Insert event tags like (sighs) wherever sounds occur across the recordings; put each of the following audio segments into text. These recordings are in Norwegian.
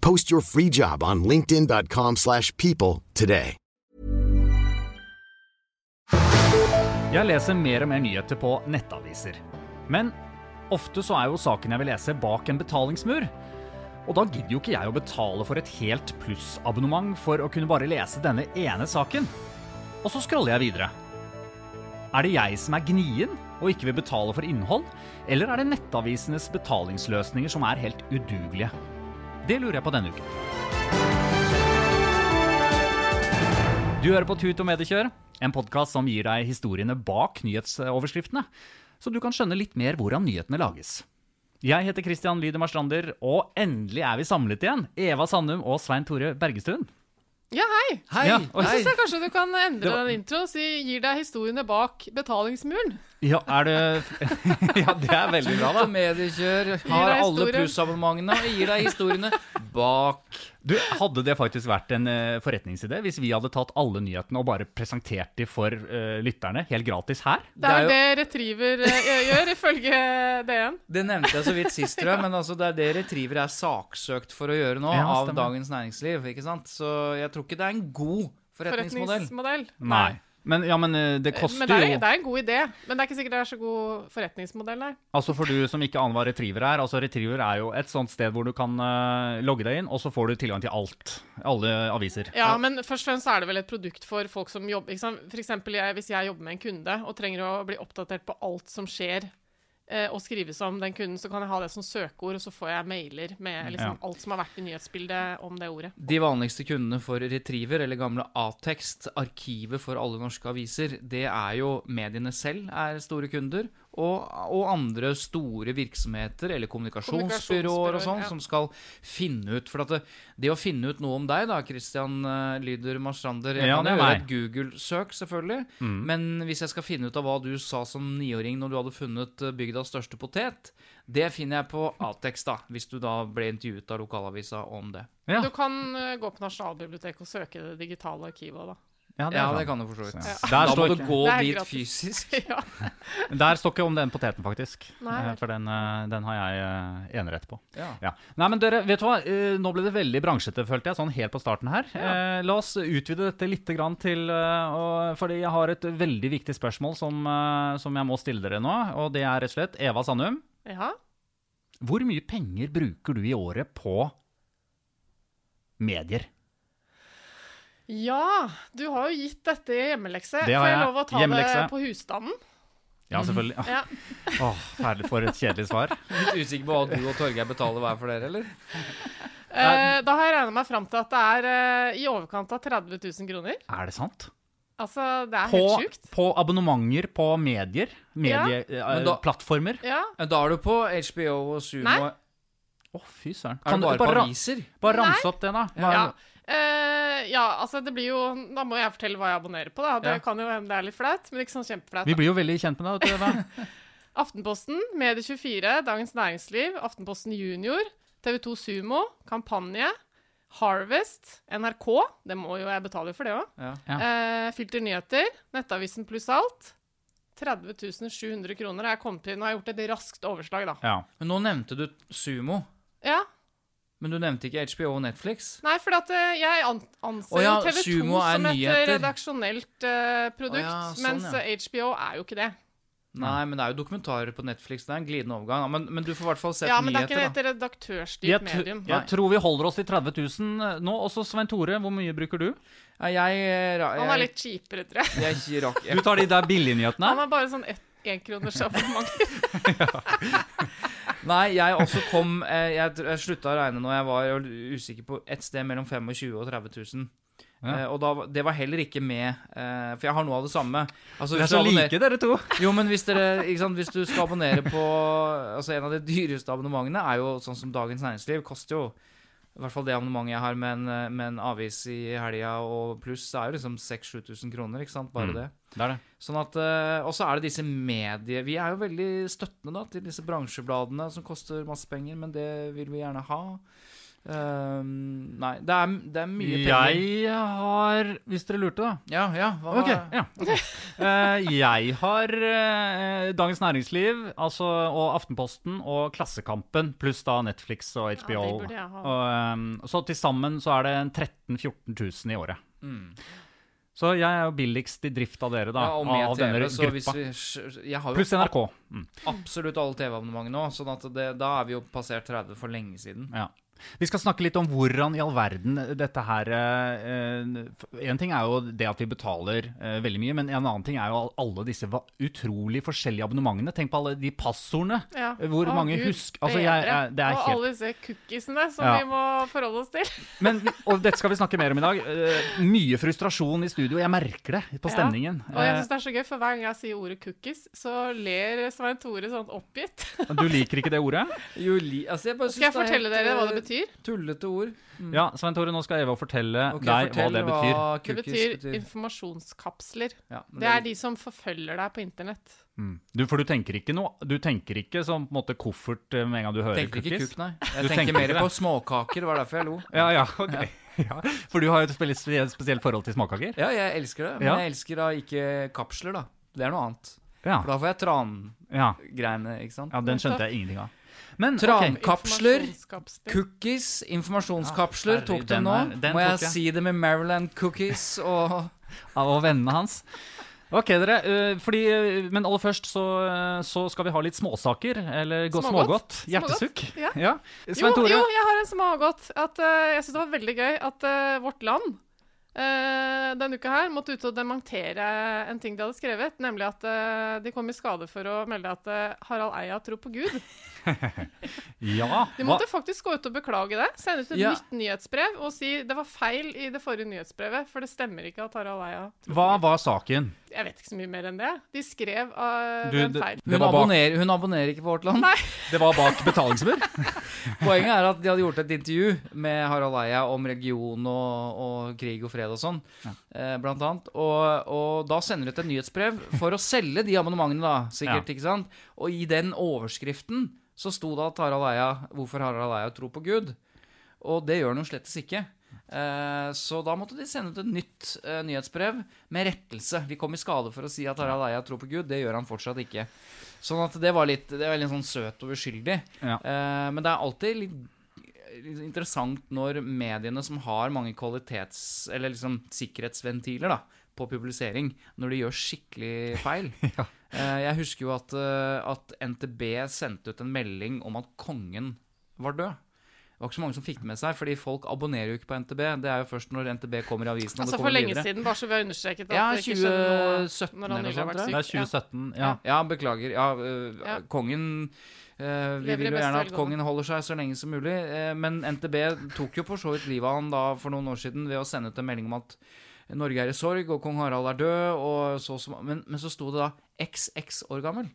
Post your free job on linkedin.com/people slash people today. Jeg leser mer og mer nyheter på nettaviser. Men ofte så er jo saken jeg vil lese bak en betalingsmur. Og da gidder jo ikke jeg å betale for et helt plussabonnement for å kunne bare lese denne ene saken. Og så scroller jeg videre. Er det jeg som er gnien og ikke vil betale for innhold, eller er det nettavisenes betalingsløsninger som er helt udugelige? Det lurer jeg på denne uken. Du hører på Tut og Mediekjør, en podkast som gir deg historiene bak nyhetsoverskriftene, så du kan skjønne litt mer hvordan nyhetene lages. Jeg heter Christian Lydemar Strander, og endelig er vi samlet igjen. Eva Sandum og Svein Tore Bergestuen. Ja, hei! Hei! Ja, Jeg hei. synes jeg kanskje du kan endre var- den introen og si 'gir deg historiene bak betalingsmuren'. Ja, er det (laughs) Ja, det er veldig bra, da. Mediekjør har alle plussabonnementene og gir deg historiene bak. Du, Hadde det faktisk vært en uh, forretningsidé hvis vi hadde tatt alle nyhetene og bare presentert de for uh, lytterne helt gratis her? Det er jo- det Retriever uh, gjør, ifølge DN. Det nevnte jeg så vidt sist, tror jeg, men altså, det er det Retriever er saksøkt for å gjøre nå, Ja, av. Dagens Næringsliv. ikke sant? Så jeg tror ikke det er en god forretningsmodell. Forretningsmodell. Nei. Men, ja, men det det Men det er, jo det er en god idé. Men det er ikke sikkert det er så god forretningsmodell, der. Altså For du som ikke aner hva Retriever er altså Retriever er jo et sånt sted hvor du kan uh, logge deg inn, og så får du tilgang til alt. Alle aviser. Ja, men først og fremst er det vel et produkt for folk som jobber ikke sant? For eksempel jeg, hvis jeg jobber med en kunde og trenger å bli oppdatert på alt som skjer eh, og skrives om den kunden, så kan jeg ha det som søkeord, og så får jeg mailer med liksom, Ja. alt som har vært i nyhetsbildet om det ordet. De vanligste kundene for Retriever, eller gamle A-tekst, arkivet for alle norske aviser, det er jo mediene selv er store kunder, og, og andre store virksomheter, eller kommunikasjonsbyråer og sånn, ja. som skal finne ut For at det, det å finne ut noe om deg, da, Christian uh, Lyder Marstrander Jeg Ja, kan er gjøre et Google-søk, selvfølgelig, men hvis jeg skal finne ut av hva du sa som niåring når du hadde funnet eh, bygdas største potet, det finner jeg på A-tekst, da, hvis du da ble intervjuet av lokalavisa om det. Ja, Du kan eh, gå på Nasjonalbiblioteket og søke det digitale arkivet, da. Ja, Ja, det kan du for så vidt. Ja. Da må du gå dit gratis. fysisk. (laughs) ja. der står ikke om den poteten, faktisk. Nei, Eh. For den, eh, den har jeg eh, enerett på. Ja. Ja. Nei, men dere, vet du hva? Nå ble det veldig bransjete, følte jeg, sånn helt på starten her. Eh, la oss utvide dette litt grann til Fordi jeg har et veldig viktig spørsmål som, som jeg må stille dere nå. Og det er rett og slett Eva Sandum. ja. Hvor mye penger bruker du i året på medier? Ja, du har jo gitt dette i hjemmelekse. Det har jeg. Får jeg lov å ta Hjemmelekse. det på husstanden? Ja, selvfølgelig. Ja. (laughs) Åh, Herlig for et kjedelig svar. Litt usikker på hva du og Torgeir betaler hver for dere, eller? Eh, da har jeg regna meg fram til at det er eh, i overkant av 30 000 kroner. Er det sant? Altså, det er På, helt sjukt. på abonnementer på medier? Medieplattformer? Ja. Medieplattformer? Ja. Da er du på HBO og Sumo. Nei. Å, fy søren. Er Kan du bare bare, ra- bare ramse opp det, da? Hva, Ja. Eh, ja, altså det blir jo Da må jeg fortelle hva jeg abonnerer på, da. Det Ja. kan jo hende det er litt flaut, men ikke sånn kjempeflaut. Vi blir jo veldig kjent med deg. vet du, (laughs) Aftenposten, Medie24, Dagens Næringsliv, Aftenposten Junior, TV2 Sumo, Kampanje, Harvest, NRK Det må jo jeg betale for det òg. Ja. Ja. Eh, Filter Nyheter, Nettavisen pluss alt. 30 700 kroner har jeg kommet til. Nå har jeg gjort et raskt overslag, da. Ja. Men nå nevnte du Sumo. Ja, Men du nevnte ikke HBO og Netflix. Nei, for at eh, jeg an anser oh, ja, TV 2 er som et eh, nyheter. redaksjonelt uh, produkt, oh, ja, sånn, mens ja. HBO er jo ikke det. Nei, men det er jo dokumentarer på Netflix. Det er en glidende overgang. Men, men du får i hvert fall sett Ja, men det er ikke et redaktørstyrt medium. jeg tror vi holder oss til 30 000 nå. Også Svein Tore, hvor mye bruker du? Jeg, jeg, Han er litt kjipere, tror jeg. jeg, Du tar de der billignyhetene? Han er bare sånn ett enkronersabonnement. (laughs) (laughs) (laughs) Nei, jeg også kom eh, Jeg, slutta å regne når jeg var usikker på et sted mellom 25 000 og 30 000. Ja. Eh, og da, det var heller ikke med eh, For jeg har noe av det samme. Altså, Dere er så like, dere to. Jo, men hvis, dere, ikke sant, hvis du skal abonnere på Altså En av de dyreste abonnementene er jo sånn som Dagens Næringsliv. Koster jo i hvert fall det abonnementet jeg har med en, eh, med en avis i helga og pluss, er jo liksom 6000-7000 kroner. ikke sant, Bare Mm. det. Det er det. Sånn at, eh, Og så er det disse medier Vi er jo veldig støttende da til disse bransjebladene som koster masse penger, men det vil vi gjerne ha. Ehm, nei, det er, det er mye penger. Jeg har Hvis dere lurte, da. Ja, ja. Hva, Ok, ja. okay. uh, jeg har uh, Dagens Næringsliv altså, og Aftenposten og Klassekampen, pluss da Netflix og HBO. ha. og, eh, så til sammen så er det 13 000-14 000 i året. Mm. Så jeg er jo billigst i drift av dere, da. Ja, og med av TV, denne så hvis gruppa. vi Jeg har jo Pluss NRK. Mm. absolutt alle TV-abonnementer nå, sånn da er vi jo passert 30 for lenge siden. Ja. Vi skal snakke litt om hvordan i all verden dette her eh, En ting er jo det at vi betaler eh, veldig mye, men en annen ting er jo alle disse utrolig forskjellige abonnementene. Tenk på alle de passordene. Ja. Hvor Å, mange Gud, husk... Altså, jeg, jeg, det er og helt alle disse cookiesene som Ja. vi må forholde oss til. (laughs) men, Og dette skal vi snakke mer om i dag. Eh, mye frustrasjon i studio. Jeg merker det på Ja. stemningen. Og jeg syns det er så gøy, for hver gang jeg sier ordet cookies, så ler Svein Tore sånn oppgitt. du liker ikke det ordet? Juli, altså jeg bare Skal jeg fortelle dere hva det betyr? Tullete ord. Ja, Svein Tore, nå skal Eva fortelle okay, deg hva det betyr. Det cookies betyr informasjonskapsler. Ja, det, Det er de som forfølger deg på internett. Mm. Du, for du tenker ikke noe Du tenker ikke som på en måte koffert eh, med en gang du hører Tenker ikke kuk, nei. Du Jeg tenker tenker mer det. på småkaker, det var derfor jeg lo. Ja, ja, ok. Ja. (laughs) For du har jo et spesielt, spesielt forhold til småkaker? Ja, jeg elsker det, men Ja. jeg elsker da ikke kapsler, da. Det er noe annet. Ja. For da får jeg trangreiene, ikke sant. ja den skjønte jeg ingenting av. Men Trankapsler, okay. Cookies, informasjonskapsler, Ja, tok de nå. er- den Må jeg jeg. si det med Maryland Cookies og (laughs) og vennene hans. Ok, dere. øh, fordi, øh, men aller først så, øh, så skal vi ha litt småsaker. Eller gå Smågodt. smågodt. Hjertesukk. Ja. Ja. Jo, Svein Tore. jo, jeg har en smågodt. At, uh, jeg syns det var veldig gøy at uh, Vårt Land eh, denne uka her måtte ut og dementere en ting de hadde skrevet. Nemlig at uh, de kom i skade for å melde at uh, Harald Eia tror på Gud. (laughs) Ja. De Hva, måtte faktisk gå ut og beklage det. Sende ut et Ja. nytt nyhetsbrev og si det var feil i det forrige nyhetsbrevet, for det stemmer ikke at Harald Eia tror hva på Gud. Hva var saken? Jeg vet ikke så mye mer enn det. De skrev uh, Du, en det- feil. Hun bak- abonnerer, hun abonnerer ikke på Vårt Land. Nei. (laughs) Det var bak betalingsmur? (laughs) Poenget er at de hadde gjort et intervju med Harald Eia om religion og, og krig og fred og sånn, eh, blant annet. Og, og da sender de ut et nyhetsbrev for å selge de abonnementene, da, sikkert, Ja. ikke sant? Og i den overskriften så sto det at Harald Eia, hvorfor Harald Eia tror på Gud. Og det gjør han jo slettes ikke. Eh, så da måtte de sende ut et nytt eh, nyhetsbrev med rettelse. Vi kom i skade for å si at Harald Eia tror på Gud. Det gjør han fortsatt ikke. Sånn at det var litt, det var litt sånn søt og uskyldig. Ja. Eh, men det er alltid litt, interessant når mediene som har mange kvalitets- eller liksom sikkerhetsventiler da, på publisering, når de gjør skikkelig feil. (laughs) ja. jeg husker jo at, at NTB sendte ut en melding om at kongen var død. Det var ikke så mange som fikk det med seg, fordi folk abonnerer jo ikke på NTB. Det er jo først når NTB kommer i avisen. og Altså det For lenge videre. siden, bare så vi har understreket Ja, det noe 2017 eller noe sånt, Det er 2017. Ja. Ja, beklager. Ja, øh, Ja. kongen øh, Vi vil jo gjerne at kongen holder seg så lenge som mulig. eh, Men NTB tok jo for så vidt livet av han da for noen år siden ved å sende ut en melding om at Norge er i sorg, og kong Harald er død, og så, så men, men så sto det da XX år gammel.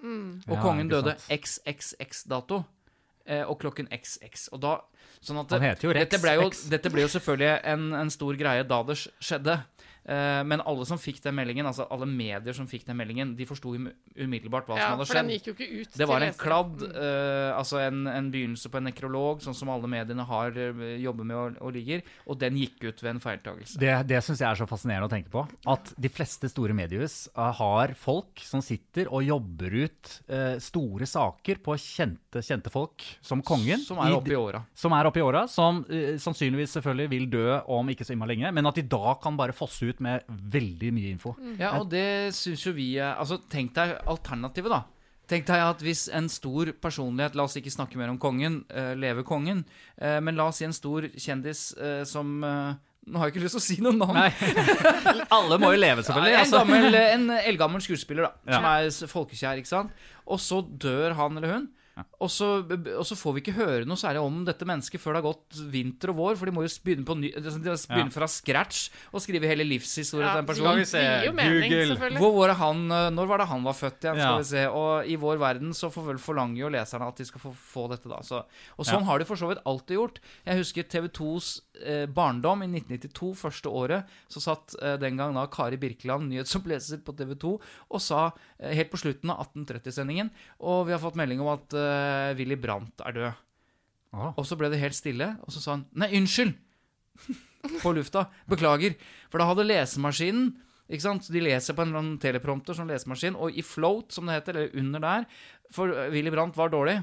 Mm. Og kongen døde. XXX-dato. Eh, Og klokken XX. Og da Sånn at Han heter jo Rex dette, ble jo, dette ble jo selvfølgelig en, en stor greie da det skjedde. Eh, men alle som fikk den meldingen, altså alle medier som fikk den meldingen, de forsto um- umiddelbart hva Ja, som hadde for den skjedd. gikk jo ikke ut Det var en kladd, Mm. eh, altså en, en begynnelse på en nekrolog, sånn som alle mediene har eh, jobber med og, og ligger, og den gikk ut ved en feiltagelse. Det, det syns jeg er så fascinerende å tenke på. At de fleste store mediehus eh, har folk som sitter og jobber ut uh, store saker på kjente, kjente folk, som kongen. Som er oppe i åra. Som er oppe i åra, som uh, sannsynligvis selvfølgelig vil dø om ikke så innmari lenge, men at de da kan bare fosse ut med veldig mye info. Ja, og det syns jo vi Altså, tenk deg alternativet, da. Tenk deg at hvis en stor personlighet La oss ikke snakke mer om kongen, uh, leve kongen, uh, men la oss si en stor kjendis uh, som eh, Nå har jeg ikke lyst til å si noen navn. (laughs) Alle må jo leve, selvfølgelig. en, Altså. gammel, en eldgammel skuespiller da, som Ja. er folkekjær. ikke sant? Og så dør han eller hun. Og så, og så får vi ikke høre noe særlig om dette mennesket før det har gått vinter og vår. For de må jo begynne, på ny, de begynne fra scratch og skrive hele livshistorien Ja, til den så personen. vi se. Det mening, Google. Hvor var det han, eh, når var det han var født igjen? skal Ja. vi se. Og i vår verden så får vel forlanger jo leserne at de skal få, få dette, da. Så, og sånn Ja. har de for så vidt alltid gjort. Jeg husker TV 2s eh, barndom i 1992, første året. Så satt eh, den gang da Kari Birkeland, nyhetsoppleser på TV 2, og sa eh, helt på slutten av 1830-sendingen Og vi har fått melding om at eh, Willy Brandt er død. Å. Og så ble det helt stille, og så sa han Nei, unnskyld! (laughs) på lufta. Beklager. For da hadde lesemaskinen ikke sant? De leser på en eller annen teleprompter som lesemaskin, og i float, som det heter, eller under der For Willy Brandt var dårlig.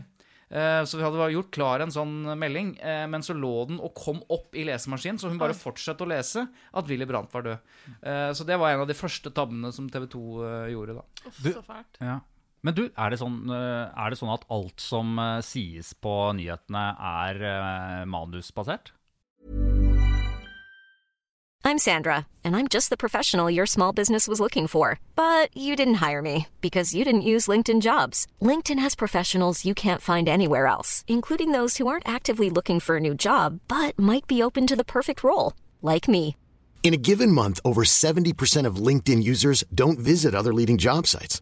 Eh, Så vi hadde gjort klar en sånn melding, eh, men så lå den og kom opp i lesemaskinen, så hun bare fortsatte å lese at Willy Brandt var død. Eh, Så det var en av de første tabbene som TV 2 eh, gjorde, da. Uff, Du- så fælt. Ja. Men du, er det, sånn, eh, er det sånn at alt som eh, sies på nyhetene, er eh, manusbasert? I'm Sandra, and I'm just the professional your small business was looking for. But you didn't hire me because you didn't use LinkedIn jobs. LinkedIn has professionals you can't find anywhere else, including those who aren't actively looking for a new job but might be open to the perfect role, like me. In a given month, over 70% of LinkedIn users don't visit other leading job sites.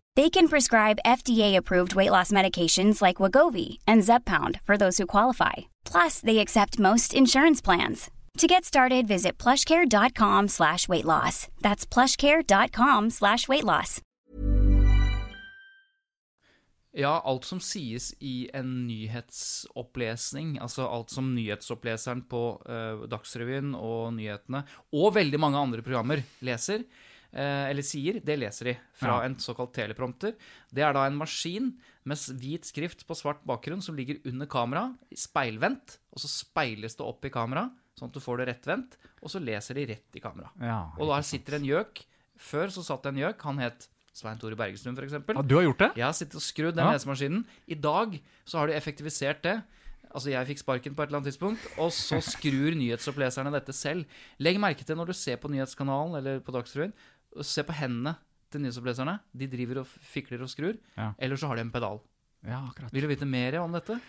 They can prescribe FDA-approved weight loss medications like Wagovi and Zeppound for those who qualify. Plus, they accept most insurance plans. To get started, visit plushcare.com slash weight loss. That's plushcare.com slash weight loss. Ja, alt som sies i en nyhetsopplesning, altså alt som nyhetsoppleseren på uh, Dagsrevyen og nyhetene, og veldig mange andre programmer leser, eller sier, det leser de fra Ja. en såkalt teleprompter. Det er da en maskin med hvit skrift på svart bakgrunn som ligger under kamera, speilvendt, og så speiles det opp i kamera, sånn at du får det rettvendt, og så leser de rett i kamera. Ja, Og der sitter en gjøk. Før så satt det en gjøk, han het Svein Tore Bergestuen, eksempel. Ja, du har gjort det? Jeg har sittet og skrudd den Ja. lesemaskinen. I dag så har de effektivisert det. Altså, jeg fikk sparken på et eller annet tidspunkt, og så skrur nyhetsoppleserne dette selv. Legg merke til når du ser på nyhetskanalen eller på Dagsrevyen, se på hendene til nyhetsoppleserne. De driver og fikler og skrur. Ja. Eller så har de en pedal. Ja, akkurat. Vil du vite mer om dette?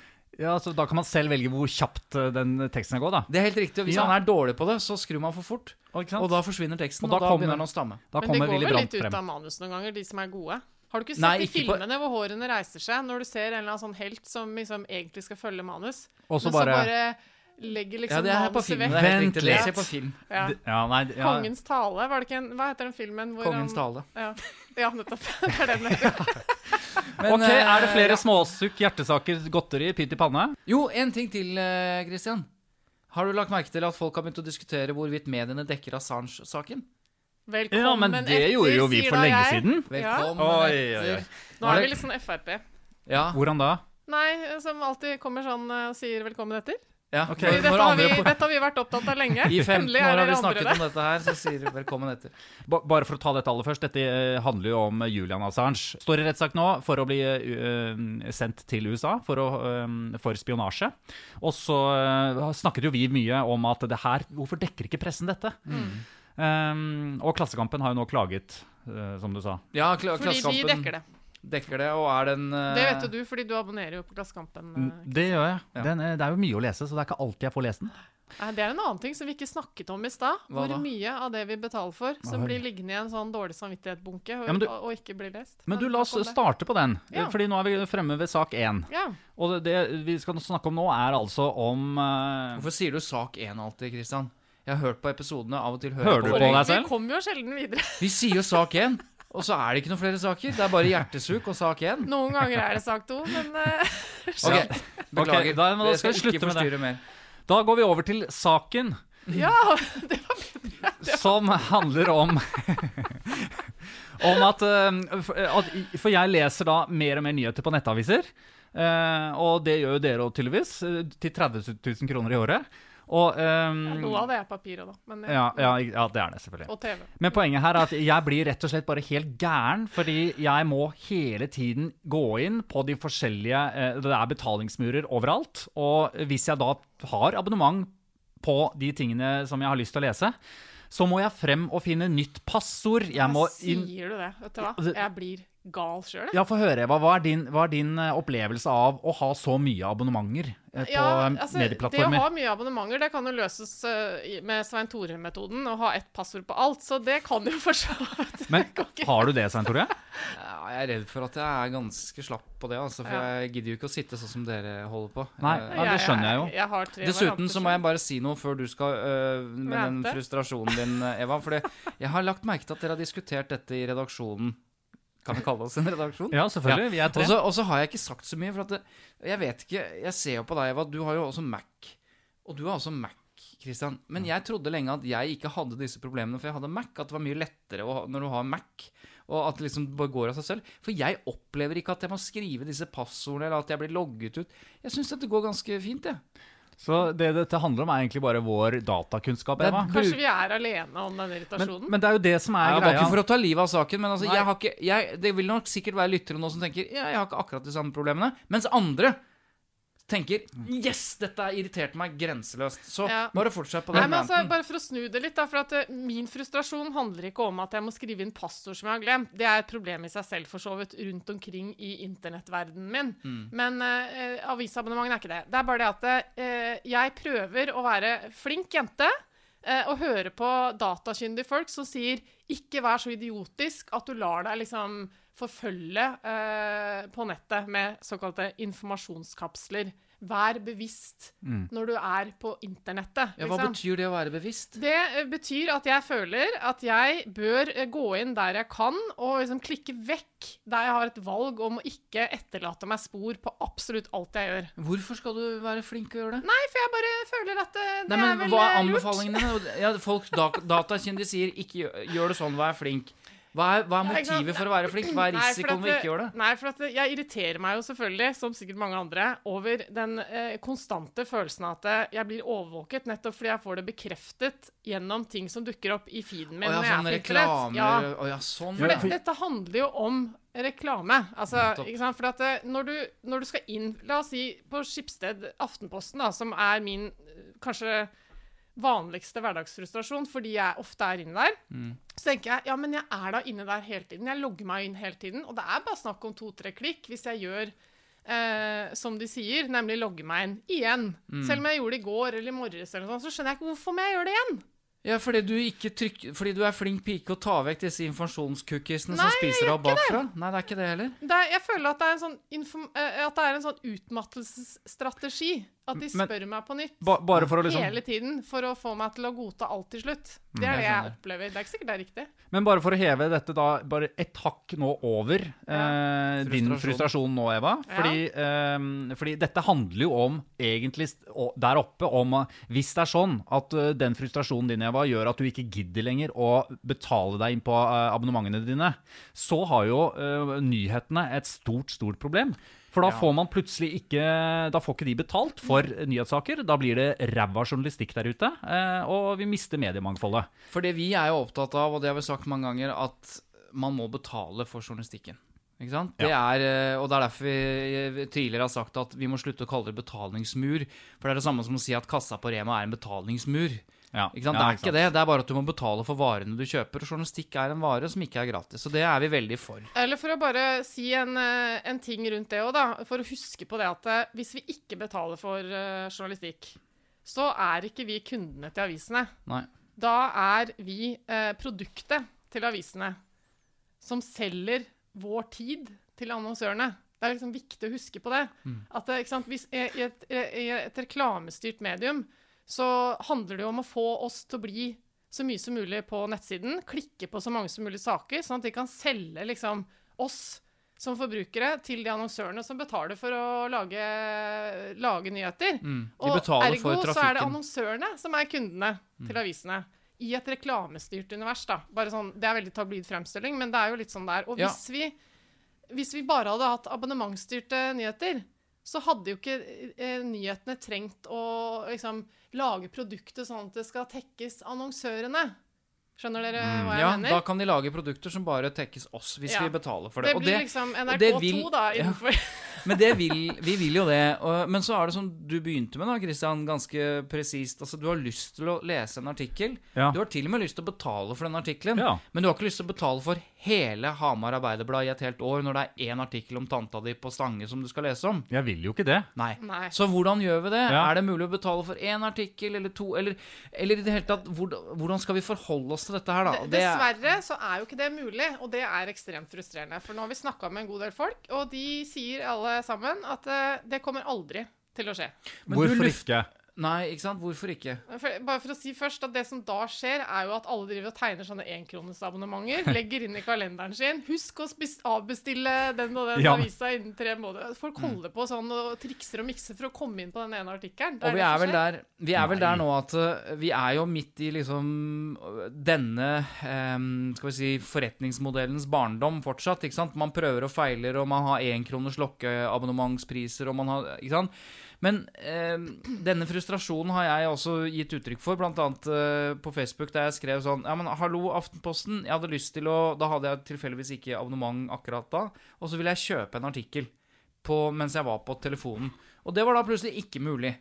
Ja, så Da kan man selv velge hvor kjapt eh, den teksten går, da. Det er helt riktig. og Hvis Ja. han er dårlig på det, så skrur man for fort. Og, ikke sant? Og da forsvinner teksten, Og og da da, kommer- begynner han å stamme. da Men det går vel litt ut av manus noen ganger, de som er gode. Har du ikke sett Nei, de filmene på- hvor hårene reiser seg, når du ser en eller annen sånn helt som liksom egentlig skal følge manus, Og så men bare- så bare legger Ja, liksom det på manuset film. vekk? Det er Vent. Det litt. jeg på film. Ja. Ja, nei, ja. Kongens tale, var det ikke en Hva heter den filmen hvor Kongens han tale. Ja, ja nettopp. (laughs) Det er den heter. (laughs) Men, Ok, Er det eh, flere ja. småsukk, hjertesaker, godteri, pytt i panne? Jo, en ting til, eh, Christian. Har du lagt merke til at folk har begynt å diskutere hvorvidt mediene dekker Assange-saken? Velkommen Ja, men det etter, gjorde jo vi for lenge jeg. siden. Ja. Velkommen Oi, oi, etter. oi. Nå er vi litt sånn Frp. Ja, Hvordan da? Nei, som alltid kommer sånn eh, og sier velkommen etter. Ja. okay. Fordi dette, har vi, dette har vi vært opptatt av lenge. I 15 år har vi snakket det. om dette her, så sier vi velkommen etter. Ba bare for å ta dette aller først. Dette eh, handler jo om Julian Assange. Står i rettssak nå for å bli eh, sendt til USA for, å, eh, for spionasje. Og så eh, snakket jo vi mye om at det her Hvorfor dekker ikke pressen dette? Um, og Klassekampen har jo nå klaget, eh, som du sa. Ja, kl Fordi de dekker det. Dekker det, og er den uh... Det vet jo du, fordi du abonnerer jo på Klassekampen. Uh, Det gjør jeg. Ja. Den, er- det er jo mye å lese, så det er ikke alltid jeg får lest den. Nei, Det er en annen ting som vi ikke snakket om i stad. Hvor da? mye av det vi betaler for, som blir liggende i en sånn dårlig samvittighet-bunke og, Ja, du- og, ikke blir lest. Men du, la oss starte på den. Ja. Fordi nå er vi fremme ved sak én. Ja. Og det vi skal snakke om nå, er altså om uh... Hvorfor sier du sak 1 alltid, Kristian? Jeg har hørt på episodene, av og til hører Hører jeg du på på deg selv? Vi kommer jo sjelden videre. Vi sier jo sak 1. Og så er det ikke noen flere saker. Det er bare hjertesuk og sak én. Noen ganger er det sak to, men (laughs) uh, Ok, Beklager. Okay, da- men da Jeg skal vi slutte med det. mer. Da går vi over til saken. (laughs) ja! Det var som handler om Om at, eh, for- at For jeg leser da mer og mer nyheter på nettaviser. eh, og det gjør jo dere òg, tydeligvis. Til 30 000 kroner i året. Og eh, Noe av det er papiret, da. Men, ja, ja, ja, det er det, selvfølgelig. Og TV. Men poenget her er at jeg blir rett og slett bare helt gæren, fordi jeg må hele tiden gå inn på de forskjellige eh, Det er betalingsmurer overalt. Og hvis jeg da har abonnement på de tingene som jeg har lyst til å lese, så må jeg frem og finne nytt passord. Jeg må inn Sier du det? Vet du hva? Jeg blir gal sjøl. Ja, få høre, Eva. Hva er din, hva er din eh, opplevelse av å ha så mye abonnementer eh, på Ja, altså, medieplattformer? Det å ha mye abonnementer det kan jo løses eh, med Svein Tore-metoden, å ha ett passord på alt. Så det kan jo for så vidt Men (laughs) har du det, Svein Tore? (laughs) Ja, jeg er redd for at jeg er ganske slapp på det, altså, for Ja. jeg gidder jo ikke å sitte sånn som dere holder på. Nei. Eh, Ja, det skjønner jeg jo. Jeg, har tre Dessuten så må jeg bare si noe før du skal øh, med den frustrasjonen din, eh, Eva. For jeg har lagt merke til at dere har diskutert dette i redaksjonen. Kan vi kalle oss en redaksjon? Ja, selvfølgelig. Vi er tre. Og så, og så har jeg ikke sagt så mye, for at det, jeg vet ikke Jeg ser jo på deg, Eva. Du har jo også Mac. Og du har også Mac, Christian. Men jeg trodde lenge at jeg ikke hadde disse problemene, for jeg hadde Mac. At det var mye lettere å, ha- når du har Mac. Og at det liksom bare går av seg selv. For jeg opplever ikke at jeg må skrive disse passordene, eller at jeg blir logget ut. Jeg syns dette går ganske fint, jeg. Så det dette handler om, er egentlig bare vår datakunnskap, Eva. Kanskje vi er alene om den Men, irritasjonen? men det er jo det som er Jeg var greia. ikke for å ta livet av saken, men altså, jeg har ikke, jeg, det vil nok sikkert være lyttere nå som tenker ja, jeg har ikke akkurat de samme problemene, mens andre tenker yes, dette har irritert meg grenseløst. Så Ja. bare fortsett på den men altså, bare for å snu det litt, da. For at eh, min frustrasjon handler ikke om at jeg må skrive inn passord som jeg har glemt. Det er et problem i seg selv, for så vidt, rundt omkring i internettverdenen min. Mm. Men uh, avisabonnement er ikke det. Det er bare det at uh, jeg prøver å være flink jente. Eh, og høre på datakyndige folk som sier 'ikke vær så idiotisk at du lar deg liksom forfølge eh, på nettet med såkalte informasjonskapsler'. Vær bevisst når du er på internettet. Mm. Ja, hva liksom. betyr det å være bevisst? Det eh, betyr at jeg føler at jeg bør eh, gå inn der jeg kan, og liksom klikke vekk der jeg har et valg om å ikke etterlate meg spor på absolutt alt jeg gjør. Hvorfor skal du være flink å gjøre det? Nei, for jeg bare føler at det, det Nei, men er vel Hva er eh, lurt. anbefalingene? Ja, folk datakjendiser, ikke gjør, gjør det sånn, vær flink. Hva er, hva er motivet for å være flink? Hva er risikoen ved ikke å gjøre det? Nei, for jeg irriterer meg jo selvfølgelig, som sikkert mange andre, over den eh, konstante følelsen av at eh, jeg blir overvåket, nettopp fordi jeg får det bekreftet gjennom ting som dukker opp i feeden min Å ja, sånn er reklamer Ja. Å ja, sånn. For det, dette handler jo om reklame. Altså, ikke sant? For at det, når, du, når du skal inn La oss si på Skipsted Aftenposten, da, som er min eh, kanskje vanligste hverdagsfrustrasjon, fordi jeg ofte er inne der, Mm. så tenker jeg ja, men jeg er da inne der hele tiden. Jeg logger meg inn hele tiden. Og det er bare snakk om to-tre klikk hvis jeg gjør eh, som de sier, nemlig logge meg inn igjen. Mm. Selv om jeg gjorde det i går eller i morges, eller noe sånt, så skjønner jeg ikke hvorfor må jeg gjøre det igjen. Ja, fordi du, ikke trykker, fordi du er flink pike å ta vekk disse informasjonscookiesene som spiser deg opp bakfra? Nei, det er ikke det heller. Det er, jeg føler at det er en sånn, inform eh, at det er en sånn utmattelsesstrategi. At de Men- spør meg på nytt Ba bare for å liksom hele tiden for å få meg til å godta alt til slutt. Det Mm, er det jeg opplever. Det er ikke sikkert det er riktig. Men bare for å heve dette da bare ett hakk nå over eh, din Frustrasjon. nå, Eva. Fordi, eh, fordi dette handler jo om egentlig der oppe om eh, Hvis det er sånn at eh, den frustrasjonen din, Eva, gjør at du ikke gidder lenger å betale deg inn på eh, abonnementene dine, så har jo eh, nyhetene et stort, stort problem. For da får man plutselig ikke Da får ikke de betalt for nyhetssaker. Da blir det ræva journalistikk der ute, eh, og vi mister mediemangfoldet. For det vi er jo opptatt av, og det har vi sagt mange ganger, at man må betale for journalistikken. Ikke sant? Det er, eh, og det er derfor vi tidligere har sagt at vi må slutte å kalle det betalingsmur. For det er det samme som å si at kassa på Rema er en betalingsmur. Ja, Ikke sant? ja, det er ikke det. Det er bare at du må betale for varene du kjøper. Og journalistikk er en vare som ikke er gratis. Så det er vi veldig for. Eller for å bare si en, eh, en ting rundt det òg, da. For å huske på det at eh, hvis vi ikke betaler for journalistikk, så er ikke vi kundene til avisene. Nei. Da er vi eh, produktet til avisene som selger vår tid til annonsørene. Det er liksom viktig å huske på det. At ikke sant, hvis, i, et, I et reklamestyrt medium så handler det jo om å få oss til å bli så mye som mulig på nettsiden, klikke på så mange som mulig saker, sånn at de kan selge liksom oss som forbrukere til de annonsørene som betaler for å lage, lage nyheter. Mm. Og ergo så er det annonsørene som er kundene til avisene. I et reklamestyrt univers, da. Bare sånn, det er veldig tabloid fremstilling, men det er jo litt sånn der. Og Ja. hvis, vi, hvis vi bare hadde hatt abonnementsstyrte nyheter, så hadde jo ikke eh, nyhetene trengt å liksom lage produktet sånn at det skal tekkes annonsørene. Skjønner dere hva jeg Mm, Ja, mener? da kan de lage produkter som bare tekkes oss, hvis Ja. vi betaler for det. det blir liksom det NRK2, vil- da, ja. innenfor Men det vil, vi vil jo det. Og, men så er det som du begynte med, da, Christian, ganske presist. Altså, du har lyst til å lese en artikkel. Ja. Du har til og med lyst til å betale for den artikkelen. Ja. Men du har ikke lyst til å betale for hele Hamar Arbeiderblad i et helt år når det er én artikkel om tanta di på Stange som du skal lese om. Jeg vil jo ikke det. Nei. Nei. Så hvordan gjør vi det? Ja. Er det mulig å betale for én artikkel eller to? Eller, eller i det hele tatt, hvordan, skal vi forholde oss til dette her, da? Er- Dessverre så er jo ikke det mulig, og det er ekstremt frustrerende. For nå har vi snakka med en god del folk, og de sier alle sammen at eh, det kommer aldri til å skje. Men du Hvorfor luft- ikke? Nei, ikke sant? Hvorfor ikke? For, bare for å si først at Det som da skjer, er jo at alle driver og tegner sånne enkronesabonnementer. (laughs) Legger inn i kalenderen sin. Husk å spis, avbestille den og den Ja. avisa innen tre måneder. Folk holder på sånn og trikser og mikser for å komme inn på den ene artikkelen. Og vi er vel der Vi er vel der nå at uh, vi er jo midt i liksom uh, denne um, skal vi si forretningsmodellens barndom fortsatt. ikke sant? Man prøver og feiler, og man har enkroners lokkeabonnementspriser, og man har Ikke sant? Men eh, denne frustrasjonen har jeg også gitt uttrykk for, annet uh, på Facebook, der jeg skrev sånn Ja, men hallo, Aftenposten. Jeg hadde lyst til å Da hadde jeg tilfeldigvis ikke abonnement akkurat da, og så ville jeg kjøpe en artikkel på, mens jeg var på telefonen. Og det var da plutselig ikke mulig.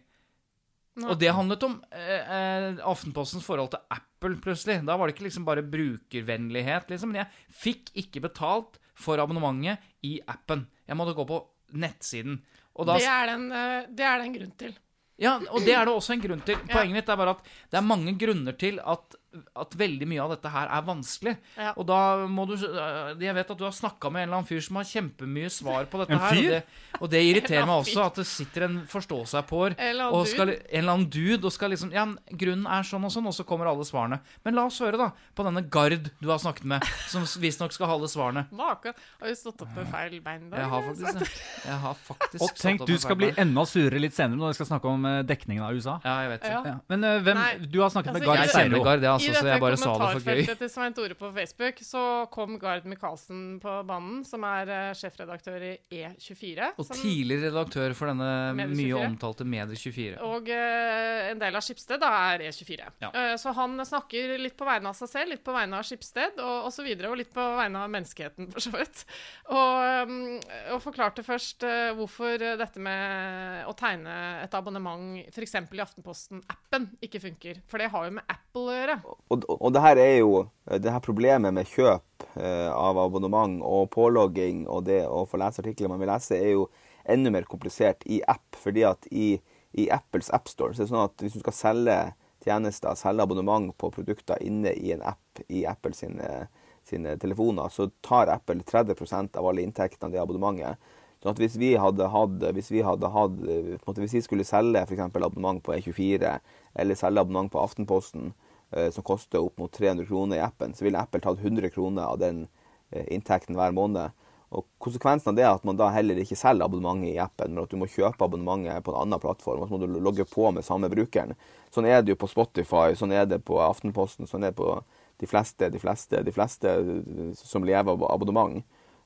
Og det handlet om eh, eh, Aftenpostens forhold til Apple, plutselig. Da var det ikke liksom bare brukervennlighet, liksom. Men jeg fikk ikke betalt for abonnementet i appen. Jeg måtte gå på nettsiden. Da det, er den, eh, det er det en grunn til. ja, og det er det (clears throat) også en grunn til. Poenget mitt er bare at det er mange grunner til at, at veldig mye av dette her er vanskelig. Ja. Og da må du øh, Jeg vet at du har snakka med en eller annen fyr som har kjempemye svar på dette En her. Og det, og det irriterer (laughs) meg også at det sitter en forstå-seg-på-er En og skal, en eller annen dude og skal liksom Ja, grunnen er sånn og sånn, og så kommer alle svarene. Men la oss høre, da, på denne Gard du har snakket med, som visstnok skal ha alle svarene. Maken. Har vi stått opp med feil bein da? Jeg har faktisk det. Jeg har faktisk Og tenk, du skal bli enda surere litt senere når vi skal snakke om eh, dekningen av USA. Ja, jeg vet. Ja. Ja. Men uh, hvem Nei, Du har snakket med altså, Jeg jeg- kjenner Gard, jeg, altså, I så dette jeg bare sa det for gøy. kommentarfeltet til Svein Tore på Facebook så kom Gard Michaelsen på banen, som er uh, sjefredaktør i E24. Og som- tidligere redaktør for denne mye omtalte Medie24. Og uh, en del av Skipsted da er E24. Ja. Uh, så han snakker litt på vegne av seg selv, litt på vegne av Skipsted og osv., og, og litt på vegne av menneskeheten, for så vidt. Og, um, og forklarte først hvorfor dette med å tegne et abonnement f.eks. i Aftenposten-appen ikke funker. For det har jo med Apple å gjøre. Og, og det her er jo det her problemet med kjøp eh, av abonnement og pålogging og det å få lese artikler man vil lese, er jo enda mer komplisert i app. fordi at i, i Apples appstore så er det sånn at hvis du skal selge tjenester, selge abonnement på produkter inne i en app i Apple sine, sine telefoner, så tar Apple 30 av alle inntektene av det abonnementet. Sånn at hvis vi hadde hatt, hvis vi, hadde hatt, eh, hvis vi skulle selge eksempel abonnement på E24, eller selge abonnement på Aftenposten, eh, som koster opp mot 300 kroner i appen, så ville Apple tatt 100 kroner av den eh, inntekten hver måned. Og Konsekvensen av det er at man da heller ikke selger abonnementet i appen, men at du må kjøpe abonnementet på en annen plattform. Og så må du logge på med samme brukeren. Sånn er det jo på Spotify, sånn er det på Aftenposten, sånn er det på de fleste, de fleste, de fleste eh, som lever av abonnement.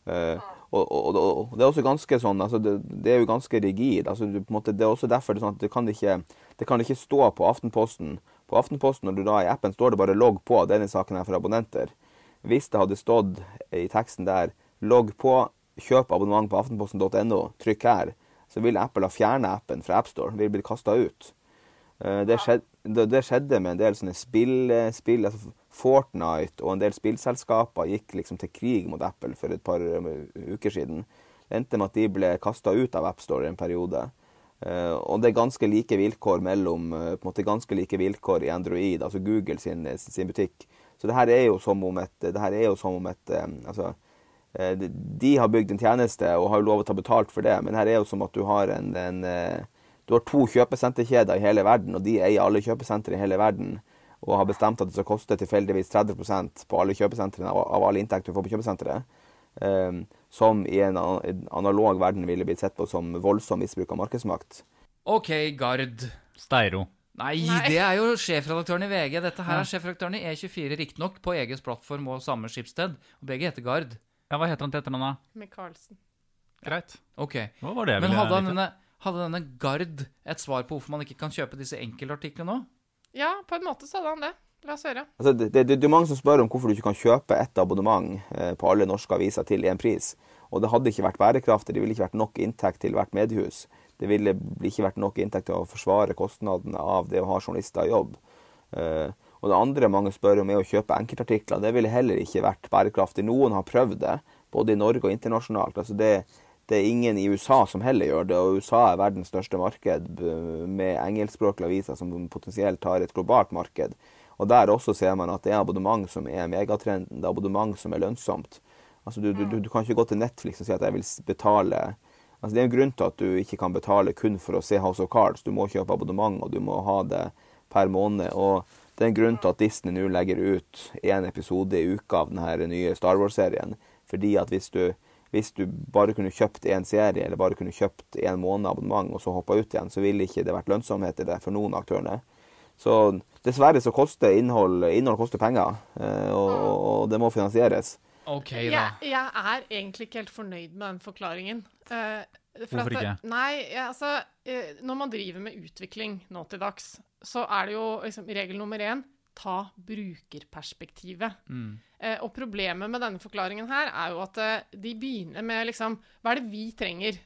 Eh, og, og, og, det er også ganske sånn, altså det, det er jo ganske rigid. altså måte, Det er også derfor det, sånn det kan ikke, det kan ikke stå på Aftenposten. På Aftenposten, når du da i appen står det bare 'logg på', denne saken er for abonnenter. Hvis det hadde stått i teksten der 'logg på, kjøp abonnement på aftenposten.no', trykk her, så vil Apple ha fjernet appen fra AppStore. Vil bli kasta ut. Eh, Det skjedde, det, skjedde med en del sånne spill, spill altså Fortnite og en del spillselskaper gikk liksom til krig mot Apple for et par um, uker siden. Det endte med at de ble kasta ut av AppStore en periode. Eh, og det er ganske like vilkår mellom eh, på en måte ganske like vilkår i Android, altså Google sin, sin butikk. Så det her er jo som om et, det her er jo som om et eh, altså, eh, de- har bygd en tjeneste og har lov å ta betalt for det, men her er jo som at du har en, en eh, du har to kjøpesenterkjeder i hele verden, og de eier alle kjøpesentre i hele verden. og har bestemt at det skal koste tilfeldigvis 30% på alle kjøpesentrene av, alle inntekter du får på kjøpesenteret, eh, som i en analog verden ville blitt sett på som voldsom misbruk av markedsmakt. OK, Gard. Steiro. Nei, Nei. det er jo sjefredaktøren i VG. Dette her er sjefredaktøren i E24, riktignok på EGs plattform og samme skipssted. Og begge heter Gard. Ja, hva heter han til etternavn, da? Michaelsen. Greit. Ok. Hva var det Men hadde, han denne, hadde denne Gard et svar på hvorfor man ikke kan kjøpe disse enkeltartiklene nå? Ja, på en måte så hadde han det. La oss høre. Altså, det, det, det er mange som spør om hvorfor du ikke kan kjøpe ett abonnement eh, på alle norske aviser til én pris. Og det hadde ikke vært bærekraftig. Det ville ikke vært nok inntekt til hvert mediehus. Det ville ikke vært nok inntekt til å forsvare kostnadene av det å ha journalister i jobb. Eh, og det andre mange spør om, er å kjøpe enkeltartikler. Det ville heller ikke vært bærekraftig. Noen har prøvd det, både i Norge og internasjonalt. Altså det, det er ingen i USA som heller gjør det, og USA er verdens største marked med engelskspråklige aviser som potensielt har et globalt marked. Og der også ser man at det er abonnement som er megatrenden, det er abonnement som er lønnsomt. Altså du, du, du, kan ikke gå til Netflix og si at jeg vil betale altså Det er en grunn til at du ikke kan betale kun for å se House of Cards. Du må kjøpe abonnement, og du må ha det per måned. og det er en grunn til at Disney nå legger ut én episode i uka av denne nye Star Wars-serien. Fordi at hvis du, hvis du bare kunne kjøpt én serie, eller bare kunne kjøpt én måned abonnement, og så hoppa ut igjen, så ville ikke det vært lønnsomhet i det for noen aktørene. Så dessverre så koster innhold, innhold koster penger, eh, og, og det må finansieres. OK, da. Jeg, jeg er egentlig ikke helt fornøyd med den forklaringen. Eh, for Hvorfor at ikke? Nei, ja, altså eh, Når man driver med utvikling nå til dags, så er det jo liksom, regel nummer én ta brukerperspektivet. Mm. Eh, og problemet med denne forklaringen her er jo at de begynner med liksom Hva er det vi trenger?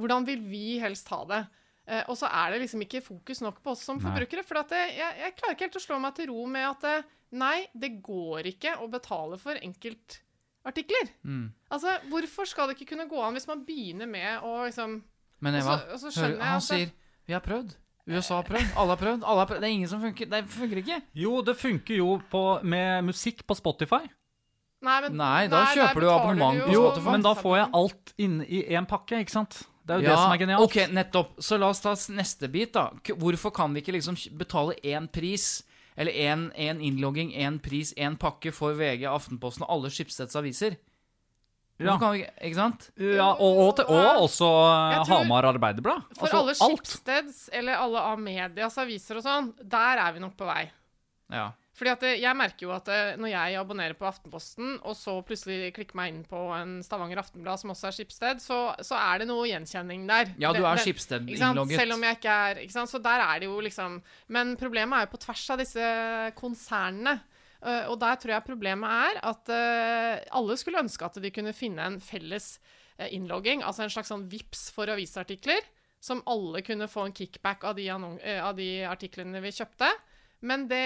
Hvordan vil vi helst ha det? Eh, og så er det liksom ikke fokus nok på oss som Nei. forbrukere. For at eh, jeg, jeg klarer ikke helt å slå meg til ro med at det, nei, det går ikke å betale for enkeltartikler. Mm. Altså, hvorfor skal det ikke kunne gå an hvis man begynner med å liksom Men Og Eva, så- og så skjønner hør, han at sier vi har prøvd. USA har prøvd. Alle har prøvd. Alle har prøvd. Det er ingen som funker. Det funker ikke. Jo, det funker jo på, med musikk på Spotify. Nei, men, Nei, da nei, kjøper du abonnement på Jo, Spotify. men da får jeg alt inne i én pakke, ikke sant? Det er jo det som er genialt. Ok, nettopp. Så la oss ta neste bit, da. Hvorfor kan vi ikke liksom betale én pris, eller én innlogging, én pris, én pakke for VG, Aftenposten og alle Skipsteds aviser? Ja. Vi ikke sant? Ja, og, og, til- og også eh, tror- Hamar Arbeiderblad. For Altså, alle alt. Eller alle A-medias aviser og sånn, der er vi nok på vei. Ja. Fordi at eh, jeg merker jo at eh, når jeg abonnerer på Aftenposten, og så plutselig klikker meg inn på en Stavanger Aftenblad som også er Skipsted, så, så er det noe gjenkjenning der. Ja, du er det- Schibsted ikke sant? innlogget. Selv om jeg ikke er ikke sant? Så der er det jo liksom Men problemet er jo på tvers av disse konsernene. Eh, og der tror jeg problemet er at alle skulle ønske at de kunne finne en felles innlogging, altså en slags sånn VIPS for avisartikler, som alle kunne få en kickback av de, av de artiklene vi kjøpte. Men det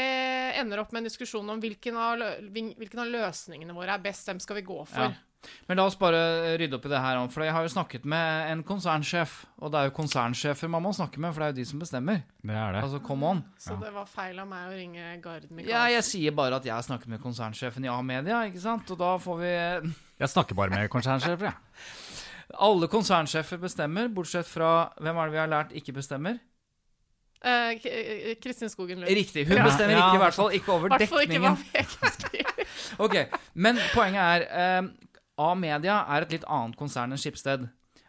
ender opp med en diskusjon om hvilken av, hvilken av løsningene våre er best. Hvem skal vi gå for? Ja. Men la oss bare rydde opp i det her, for jeg har jo snakket med en konsernsjef. Og det er jo konsernsjefer man må snakke med, for det er jo de som bestemmer. Det er det. Altså, come on. Så det var feil av meg å ringe Gard Michaelsen. Ja, jeg sier bare at jeg har snakket med konsernsjefen i A-media, ikke sant? Og da får vi Jeg snakker bare med konsernsjefer, jeg. (laughs) Alle konsernsjefer bestemmer, bortsett fra Hvem er det vi har lært ikke bestemmer? Eh, K- eh, Kristin Skogen Lund. Riktig. Hun bestemmer Ja. ikke, i hvert fall ikke over dekningen. (laughs) Ok, Men poenget er eh, A-media er et litt annet konsern enn Skipsted.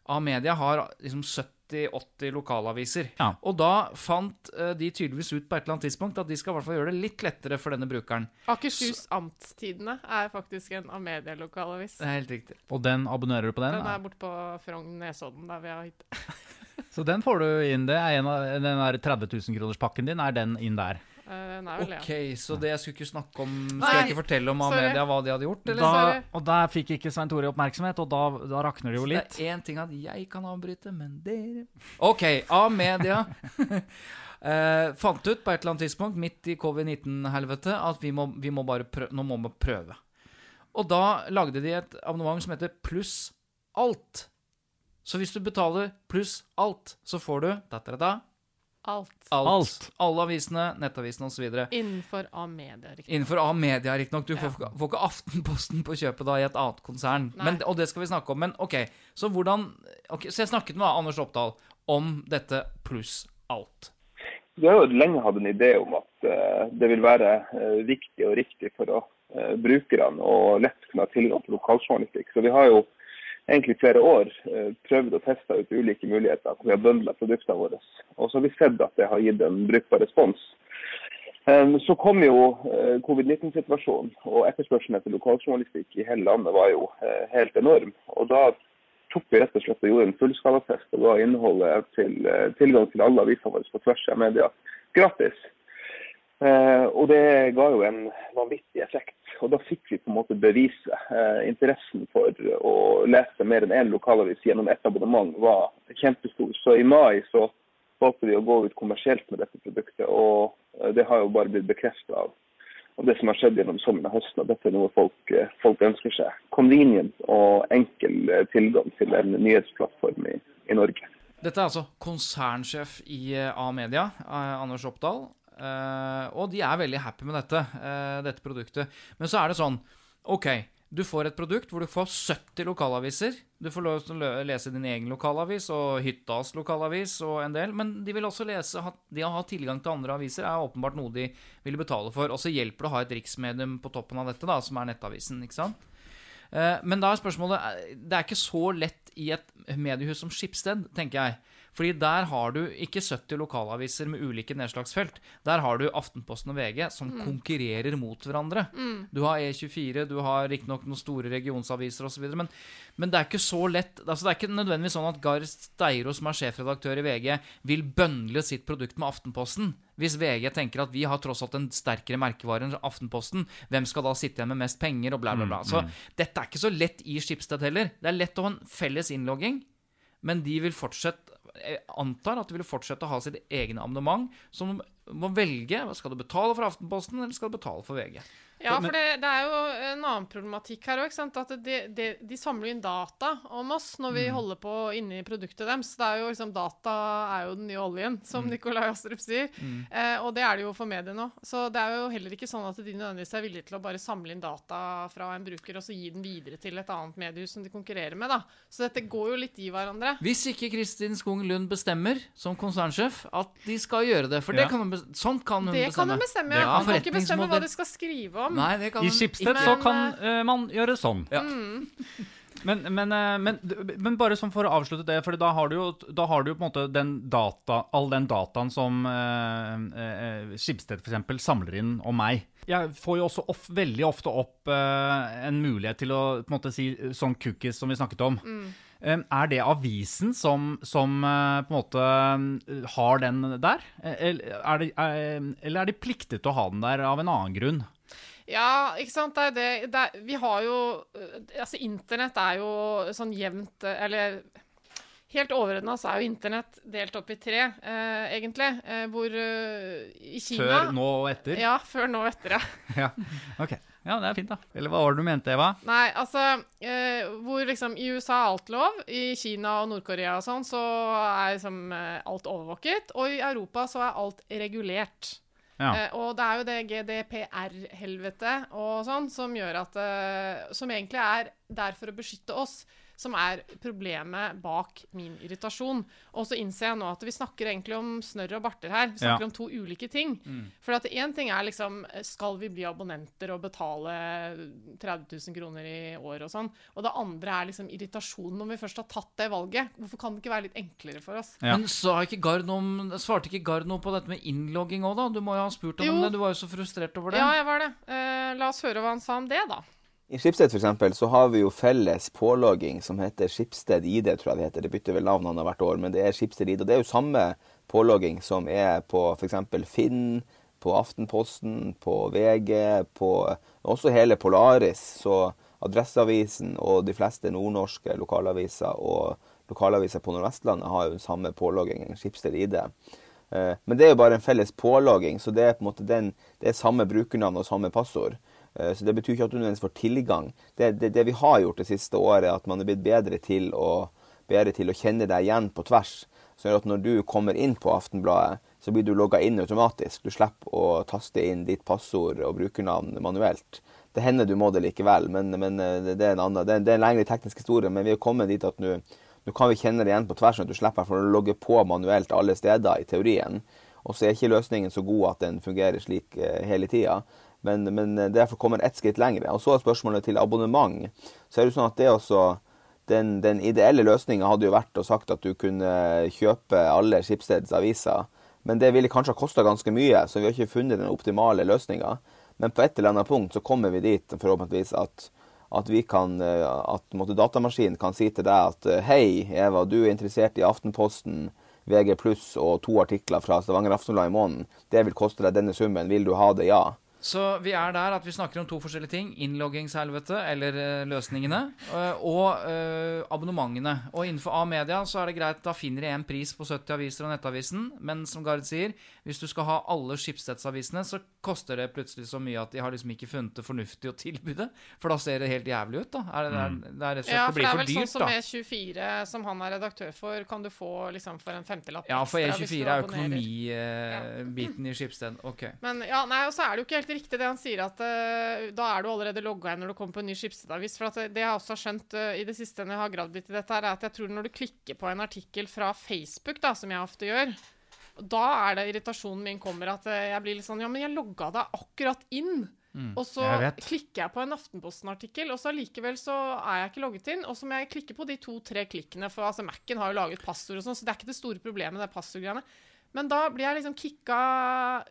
A-media har liksom 70-80 lokalaviser. Ja. Og da fant eh, de tydeligvis ut på et eller annet tidspunkt at de skal i hvert fall gjøre det litt lettere for denne brukeren. Akershus Amtstidene er faktisk en av medielokalavis. Det er helt riktig. Og den abonnerer du på den? Den er borte på Frogn Nesodden, der vi har hytte. (laughs) Så den får du inn. Det er en av den der 30 000 kroners pakken din, er den inn der. Uh, vel. Ok, så det jeg skulle ikke snakke om Nei, jeg ikke fortelle om sorry. A-media hva de hadde gjort, eller? Da, og der fikk ikke Svein Tore oppmerksomhet, og da, da rakner det jo litt. Så Det er én ting at jeg kan avbryte, men dere OK, A-media (laughs) eh, fant ut på et eller annet tidspunkt, midt i covid-19-helvete, at vi må, vi må bare prøve, nå må vi prøve. Og da lagde de et abonnement som heter Pluss alt. Så hvis du betaler pluss alt, så får du da, da, da, Alt. alt. Alt. Alle avisene, nettavisene osv. Innenfor A-media, riktig. Innenfor A-media, riktignok. Du får, ikke- får ikke Aftenposten på kjøpet da i et annet konsern. Men, og det skal vi snakke om. Men OK, så hvordan okay, Så jeg snakket med Anders Oppdal om dette pluss alt. vi har jo lenge hatt en idé om at det vil være viktig og riktig for å, brukerne å lett kunne ha tilgang til lokaljournalistikk. Så vi har jo egentlig flere år prøvd og testa ut ulike muligheter hvor vi har bøndla produktene våre. Og så har vi sett at det har gitt en brukbar respons. Så kom jo eh, covid-19-situasjonen, og etterspørselen etter lokaljournalistikk i hele landet var jo eh, helt enorm. Og Da tok vi rett og slett og gjorde en fullskalatest og ga innholdet til eh, tilgang til alle avisene våre på tvers av media gratis. Og det ga jo en vanvittig effekt. Og da fikk vi på en måte bevise interessen for å lese mer enn én lokalavis gjennom ett abonnement var kjempestor. Så i mai så valgte vi å gå ut kommersielt med dette produktet. Og eh, det har jo bare blitt bekreftet av, av, det som har skjedd gjennom sommeren og høsten. Og dette er noe folk, eh, folk, ønsker seg. Convenient og enkel eh, tilgang til en nyhetsplattform i, i Norge. Dette er altså konsernsjef i A-media, Anders Oppdal. Og de er veldig happy med dette, dette produktet. Men så er det sånn OK. Du får et produkt hvor du får 70 lokalaviser. Du får lov til å lese din egen lokalavis og hyttas lokalavis og en del. Men de vil også lese Det å ha tilgang til andre aviser er åpenbart noe de vil betale for. Og så hjelper det å ha et riksmedium på toppen av dette, da, som er Nettavisen. ikke sant? Uh, men da er spørsmålet Det er ikke så lett i et mediehus som Skipsted, tenker jeg. Fordi der har du ikke 70 lokalaviser med ulike nedslagsfelt. Der har du Aftenposten og VG som mm. konkurrerer mot hverandre. Mm. Du har E24, du har riktignok noen store regionsaviser osv. Men, men det er ikke så lett altså Det er ikke nødvendigvis sånn at Gahr Steiro, som er sjefredaktør i VG, vil bøndle sitt produkt med Aftenposten. Hvis VG tenker at vi har tross alt en sterkere merkevare enn Aftenposten, hvem skal da sitte igjen med mest penger, og bla, bla, bla. Mm, så mm. dette er ikke så lett i Skipsted heller. Det er lett å ha en felles innlogging, men de vil fortsette antar at de vil fortsette å ha sitt egne abonnement, som må velge skal du betale for Aftenposten eller skal du betale for VG. Ja, for det, det, er jo en annen problematikk her òg. At de, de, de, samler inn data om oss når vi mm. holder på inni produktet deres. Det er jo liksom, Data er jo den nye oljen, som mm. Nikolai Astrup sier. Mm. Eh, og det er det jo for mediene òg. Så det er jo heller ikke sånn at de nødvendigvis er villige til å bare samle inn data fra en bruker og så gi den videre til et annet mediehus som de konkurrerer med. da. Så dette går jo litt i hverandre. Hvis ikke Kristin Skung Lund bestemmer, som konsernsjef, at de skal gjøre det. For ja. det kan hun, sånt kan hun det bestemme. Det kan hun bestemme, ja. Hun kan ikke bestemme hva de skal skrive om om. Nei, I Skipsted så kan uh, man gjøre sånn. Ja. Mm. Men, men, eh, men, men, bare sånn for å avslutte det, for da har du jo, har du jo på en måte den data, all den dataen som eh, Skipsted f.eks. samler inn om meg. Jeg får jo også of, veldig ofte opp eh, en mulighet til å på en måte si sånn cookies som vi snakket om. Mm. Er det avisen som, som, på en måte har den der? Eller er, de, eller er de pliktet til å ha den der av en annen grunn? Ja, ikke sant. Det er det, det er, Vi har jo eh, Altså, internett er jo sånn jevnt eh, Eller helt overordna så er jo internett delt opp i tre, eh, egentlig. Eh, hvor eh, i Kina Før, nå og etter? Ja. Før, nå og etter, ja. (laughs) ja. Ok. Ja, det er fint, da. Eller hva var det du mente, Eva? Nei, altså eh, Hvor liksom I USA er alt lov. I Kina og Nord-Korea og sånn så er liksom alt overvåket. Og i Europa så er alt regulert. Ja. Eh, og det er jo det GDPR-helvetet og sånn som gjør at eh, Som egentlig er der for å beskytte oss som er problemet bak min irritasjon. Og så innser jeg nå at vi snakker egentlig om snørr og barter her. Vi snakker ja. om to ulike ting. Mm. For at én ting er liksom Skal vi bli abonnenter og betale 30 000 kroner i år og sånn? Og det andre er liksom irritasjonen når vi først har tatt det valget. Hvorfor kan det ikke være litt enklere for oss? Ja. Men ikke Gard om, svarte ikke Gard noe på dette med innlogging òg, da? Du må jo ha spurt om det. Du var jo så frustrert over det. Ja, jeg var det. Uh, la oss høre hva han sa om det, da. I Skipsted for eksempel, så har vi jo felles pålogging som heter Skipsted ID, tror jeg det heter. Det bytter vel navn hvert år, men det er Skipsted ID. Og det er jo samme pålogging som er på f.eks. Finn, på Aftenposten, på VG, på også hele Polaris. Så Adresseavisen og de fleste nordnorske lokalaviser og lokalaviser på Nordvestlandet har jo den samme påloggingen, Skipsted ID. Eh, men det er jo bare en felles pålogging, så det er på en måte den, det er samme brukernavn og samme passord. Eh, så Det betyr ikke at du nødvendigvis får tilgang. Det, det, det, vi har gjort det siste året, er at man er blitt bedre til å, bedre til å kjenne deg igjen på tvers. Så når du kommer inn på Aftenbladet, så blir du logga inn automatisk. Du slipper å taste inn ditt passord og brukernavn manuelt. Det hender du må det likevel, men, men eh, det, er en annen, det, er en lengre teknisk historie. Men vi er kommet dit at nå kan vi kjenne det igjen på tvers, sånn at du slipper å logge på manuelt alle steder, i teorien. Og så er ikke løsningen så god at den fungerer slik eh, hele tida. Men, men derfor kommer ett skritt lenger. Og så er spørsmålet til abonnement. Så er det sånn at det også den, den ideelle løsninga hadde jo vært å sagt at du kunne kjøpe alle Skipsteds aviser. Men det ville kanskje ha kosta ganske mye, så vi har ikke funnet den optimale løsninga. Men på et eller annet punkt så kommer vi dit forhåpentligvis at, at, vi kan, at måtte, datamaskinen kan si til deg at hei, Eva, du er interessert i Aftenposten, VG pluss og to artikler fra Stavanger Aftenblad i måneden. Det vil koste deg denne summen. Vil du ha det? Ja. Så vi er der at vi snakker om to forskjellige ting. Innloggingshelvete, eller uh, løsningene, uh, og uh, abonnementene. Og innenfor A-media så er det greit, da finner de en pris på 70 aviser og Nettavisen. Men som Gard sier, hvis du skal ha alle Skipsstedsavisene, så koster det plutselig så mye at de har liksom ikke funnet det fornuftig å tilby det. For da ser det helt jævlig ut, da. Er det, mm. det, er rett og slett, ja, det blir for dyrt, da. Ja, for det er vel sånn som E24, som han er redaktør for, kan du få liksom for en femtelapp Ja, for E24 er økonomibiten ja. i Skipsted. Ok. Men ja, nei, og så er det jo ikke helt riktig det han sier, at uh, da er du allerede logga inn når du kommer på en ny Skipsstedavis. For at det jeg også har skjønt uh, i det siste når jeg har gravd litt i dette, her, er at jeg tror når du klikker på en artikkel fra Facebook, da, som jeg ofte gjør, da er det irritasjonen min kommer, at uh, jeg blir litt sånn Ja, men jeg logga deg akkurat inn. Mm, og så jeg klikker jeg på en Aftenposten-artikkel, og så allikevel så er jeg ikke logget inn. Og så må jeg klikke på de to-tre klikkene, for altså Mac-en har jo laget passord og sånn, så det er ikke det store problemet, det passordgreiene. Men da blir jeg liksom kicka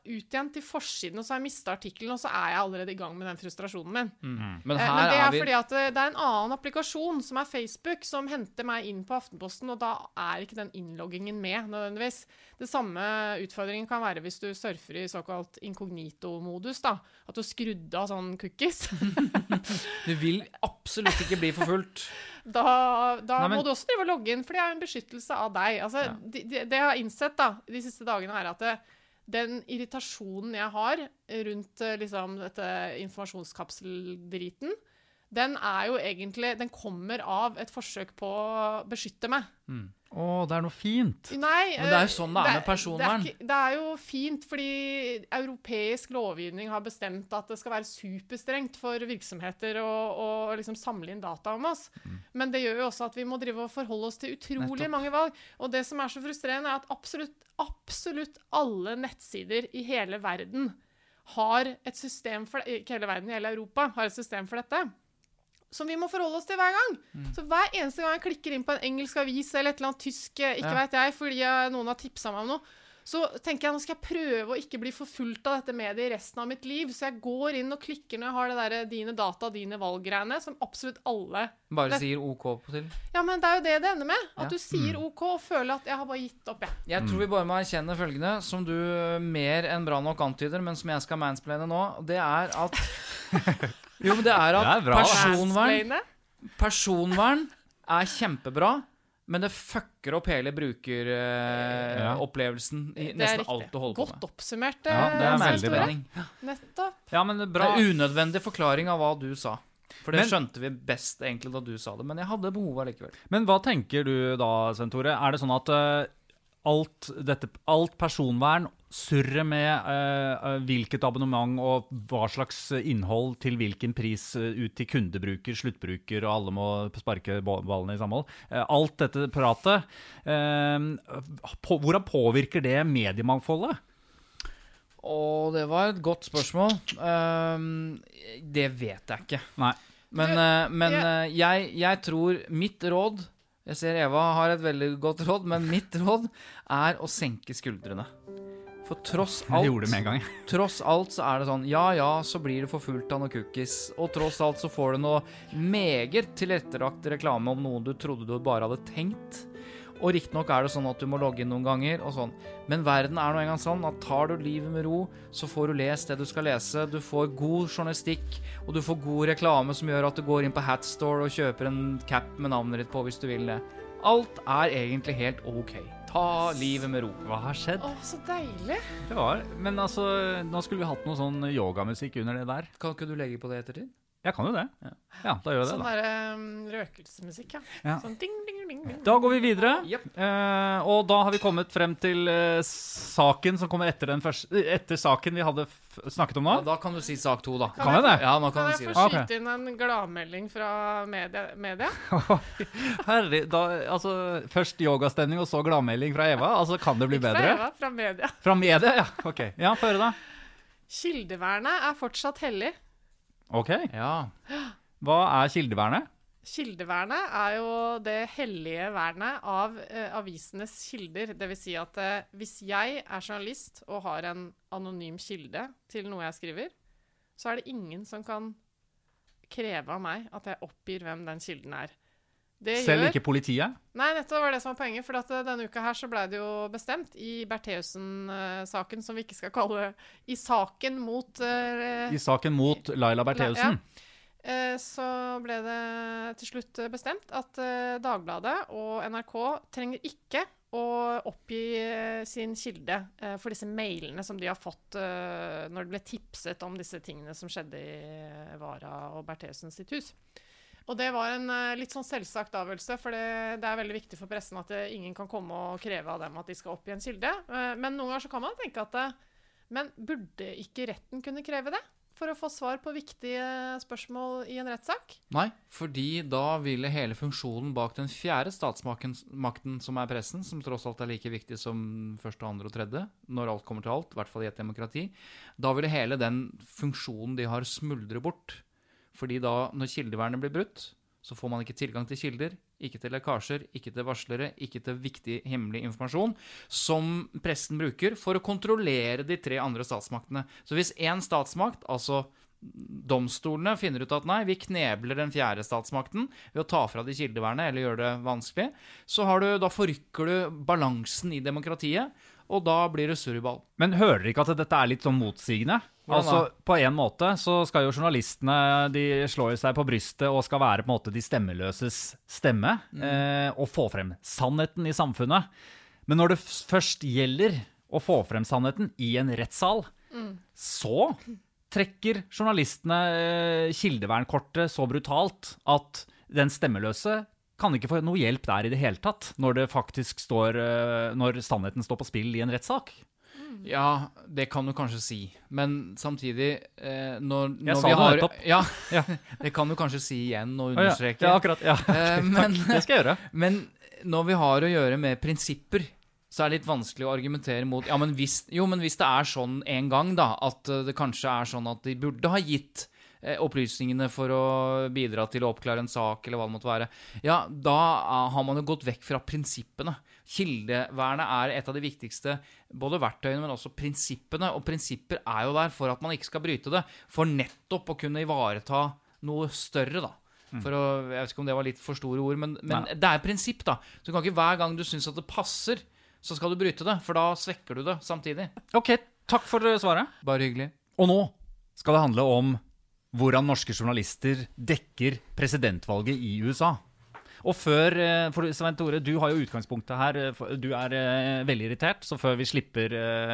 ut igjen til forsiden, og så har jeg mista artikkelen, og så er jeg allerede i gang med den frustrasjonen min. Mm. Men, eh, Men, det er, er vi... fordi at eh, det er en annen applikasjon, som er Facebook, som henter meg inn på Aftenposten, og da er ikke den innloggingen med nødvendigvis. Det samme utfordringen kan være hvis du surfer i såkalt inkognito-modus. da, At du skrudde av sånn cookies. (laughs) du vil absolutt ikke bli forfulgt. (laughs) Da, da Nei, men... må du også drive og logge inn, for det er jo en beskyttelse av deg. Altså, ja. det, de, de jeg har innsett da, de siste dagene, er at det, den irritasjonen jeg har rundt eh, liksom, dette informasjonskapseldriten, den er jo egentlig Den kommer av et forsøk på å beskytte meg. Mm. Å, det er noe fint. Nei, Men det er jo sånn det er med personvern. Det er, det er, jo fint fordi europeisk lovgivning har bestemt at det skal være superstrengt for virksomheter å, å liksom samle inn data om oss. Mm. Men det gjør jo også at vi må drive og forholde oss til utrolig Nettopp. mange valg. Og det som er så frustrerende, er at absolutt, absolutt alle nettsider i hele verden har et system for Ikke hele verden, hele Europa har et system for dette som vi må forholde oss til hver gang. Mm. Så hver eneste gang jeg klikker inn på en engelsk avis eller et eller annet tysk, eh, ikke ja. vet jeg, fordi noen har tipsa meg om noe, så tenker jeg nå skal jeg prøve å ikke bli forfulgt av dette mediet i resten av mitt liv. Så jeg går inn og klikker når jeg har det der dine data, dine valg-greiene, som absolutt alle Bare det. sier OK på til? Ja, men det er jo det det ender med. At ja. du sier mm. OK og føler at jeg har bare gitt opp, jeg. Jeg tror vi bare må erkjenne følgende, som du mer enn bra nok antyder, men som jeg skal mansplaine nå, det er at (laughs) Jo, men det er at det er bra, personvern Personvern er kjempebra, men det fucker opp hele brukeropplevelsen uh, i nesten alt du holder på med. Godt oppsummert. Ja, det er veldig bra. Nettopp. Ja, men det, er bra. det er unødvendig forklaring av hva du sa. For det men, skjønte vi best egentlig da du sa det, men jeg hadde behov allikevel. Men hva tenker du da, Sentore? Er det sånn at uh, alt, dette, alt personvern, surret med uh, hvilket abonnement og hva slags innhold til hvilken pris uh, ut til kundebruker, sluttbruker, og alle må sparke ballene i samhold. Uh, alt dette pratet, på, hvordan påvirker det mediemangfoldet? Å, det var et godt spørsmål. det vet jeg ikke. Nei. Men, men jeg, jeg tror mitt råd jeg ser Eva har et veldig godt råd, men mitt råd er å senke skuldrene. For tross alt, (laughs) tross alt så er det sånn Ja ja, så blir det forfulgt av noen cookies. Og tross alt så får du noe meget tilrettelagt reklame om noen du trodde du bare hadde tenkt. Og riktignok er det sånn at du må logge inn noen ganger, og sånn. men verden er nå engang sånn at tar du livet med ro, så får du lest det du skal lese. Du får god journalistikk, og du får god reklame som gjør at du går inn på Hatstore og kjøper en cap med navnet ditt på hvis du vil det. Alt er egentlig helt OK. Ta livet med ro. Hva har skjedd? Å, så deilig. Det var, Men altså, nå skulle vi hatt noe sånn yogamusikk under det der. Kan ikke du legge på det ettertid? Jeg kan jo det. Ja, ja da gjør jeg sånn det. Sånn um, røkelsemusikk, ja. ja. Sånn ding, ding, ding. Da går vi videre. Eh, og da har vi kommet frem til eh, saken som kommer etter, den første, etter saken vi hadde f snakket om nå. Ja, da kan du si sak to, da. Kan jeg det? Ja, nå Kan kan du jeg si få det. Ok. skyte inn en gladmelding fra media? media? (laughs) Herre, da, altså, først yogastemning og så gladmelding fra Eva. Altså, Kan det bli Ikke fra bedre? Eva, fra media. Fra media? Ja, ok. Ja, Få høre, da. Kildevernet er fortsatt hellig. Ok. Ja. Hva er kildevernet? Kildevernet er jo det hellige vernet av eh, avisenes kilder. Dvs. Si at eh, hvis jeg er journalist og har en anonym kilde til noe jeg skriver, så er det ingen som kan kreve av meg at jeg oppgir hvem den kilden er. Det Selv gjør- ikke politiet? Nei, nettopp var det som var poenget. For at eh, denne uka her så ble det jo bestemt i Bertheussen-saken, som vi ikke skal kalle I saken mot uh, I saken mot Laila Bertheussen? eh, så ble det til slutt bestemt at Dagbladet og NRK trenger ikke å oppgi sin kilde for disse mailene som de har fått når det ble tipset om disse tingene som skjedde i Vara og Bertheussen sitt hus. Og det var en eh, litt sånn selvsagt avgjørelse, for det, det er veldig viktig for pressen at det, ingen kan komme og kreve av dem at de skal oppgi en kilde. Eh, men noen ganger så kan man tenke at eh, Men burde ikke retten kunne kreve det? For å få svar på viktige spørsmål i en rettssak? Nei, fordi da ville hele funksjonen bak den fjerde statsmakten, som er pressen, som tross alt er like viktig som første, andre og tredje, når alt kommer til alt, i hvert fall i et demokrati, da ville hele den funksjonen de har, smuldre bort. Fordi da, når kildevernet blir brutt, så får man ikke tilgang til kilder, ikke til lekkasjer, ikke til varslere, ikke til viktig hemmelig informasjon, som pressen bruker for å kontrollere de tre andre statsmaktene. Så hvis én statsmakt, altså domstolene, finner ut at nei, vi knebler den fjerde statsmakten ved å ta fra de kildevernet eller gjøre det vanskelig, så har du, da forrykker du balansen i demokratiet, og da blir det surrball. Men hører dere ikke at dette er litt sånn motsigende? Hvordan Altså. På en måte så skal jo journalistene De slår seg på brystet og skal være på en måte de stemmeløses stemme. Mm. Eh, og få frem sannheten i samfunnet. Men når det først gjelder å få frem sannheten i en rettssal, så trekker journalistene eh, kildevernkortet så brutalt at den stemmeløse kan ikke få noe hjelp der i det hele tatt, når det faktisk står eh, Når sannheten står på spill i en rettssak. Ja, det kan du kanskje si, men samtidig eh, når, Jeg sa vi det har, nettopp. Ja, (laughs) det kan du kanskje si igjen og ja. understreke. Ja, akkurat. Ja. Eh, (laughs) men, Det skal jeg gjøre. (laughs) men når vi har å gjøre med prinsipper, så er det litt vanskelig å argumentere mot Ja, men hvis, jo, men hvis det er sånn en gang, da, at det kanskje er sånn at de burde ha gitt opplysningene for å bidra til å oppklare en sak, eller hva det måtte være, ja, da eh, har man jo gått vekk fra prinsippene. Kildevernet er et av de viktigste både verktøyene, men også prinsippene. Og prinsipper er jo der for at man ikke skal bryte det, for nettopp å kunne ivareta noe større, da. For å, jeg vet ikke om det var litt for store ord, men, men det er prinsipp, da. Så du kan ikke hver gang du syns at det passer, så skal du bryte det, for da svekker du det samtidig. Ok, takk for eh, svaret. Bare hyggelig. Og nå skal det handle om hvordan norske journalister dekker presidentvalget i USA. Og før, eh, for Svein Tore, du har jo utgangspunktet her. eh, Du er eh, veldig irritert, så før vi slipper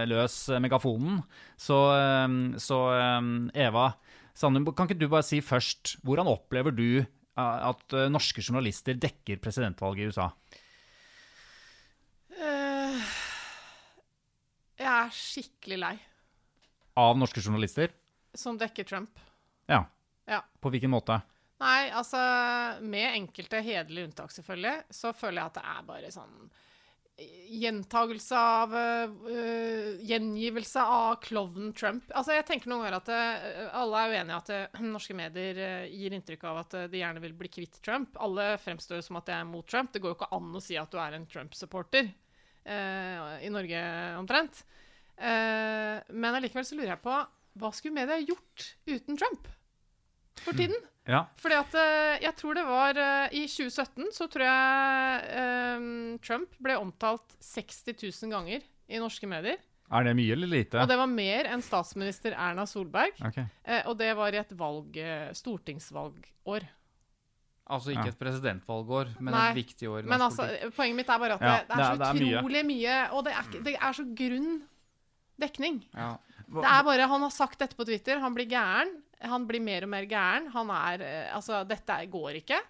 løs megafonen, så, så Eva Sandum, kan ikke du bare si først, hvordan opplever du at norske journalister dekker presidentvalget i USA? Jeg er skikkelig lei Av norske journalister? som dekker Trump. Ja. Ja. På hvilken måte? Nei, altså Med enkelte hederlige unntak, selvfølgelig, så føler jeg at det er bare sånn Gjentagelse av uh, Gjengivelse av klovnen Trump. Altså, jeg tenker noen ganger at uh, Alle er uenige at uh, norske medier gir inntrykk av at de gjerne vil bli kvitt Trump. Alle fremstår som at de er mot Trump. Det går jo ikke an å si at du er en Trump-supporter i Norge, omtrent. Eh, men allikevel så lurer jeg på hva skulle media gjort uten Trump for tiden? (laughs) Ja. Fordi at eh, jeg tror det var eh, I 2017 så tror jeg um, Trump ble omtalt 60 000 ganger i norske medier. Er det mye eller lite? Og det var mer enn statsminister Erna Solberg. Ok. Eh, og det var i et valg, stortingsvalgår. Altså ikke Ja. et presidentvalgår, men Nei, et viktig år. Men altså, poenget mitt er bare at Ja, det, det er så det er- det er mye. utrolig mye. Og det er, det er så grunn dekning. ja. Det er bare, Han har sagt dette på Twitter. Han blir gæren. Han blir mer og mer gæren. Han er eh, Altså, dette går ikke.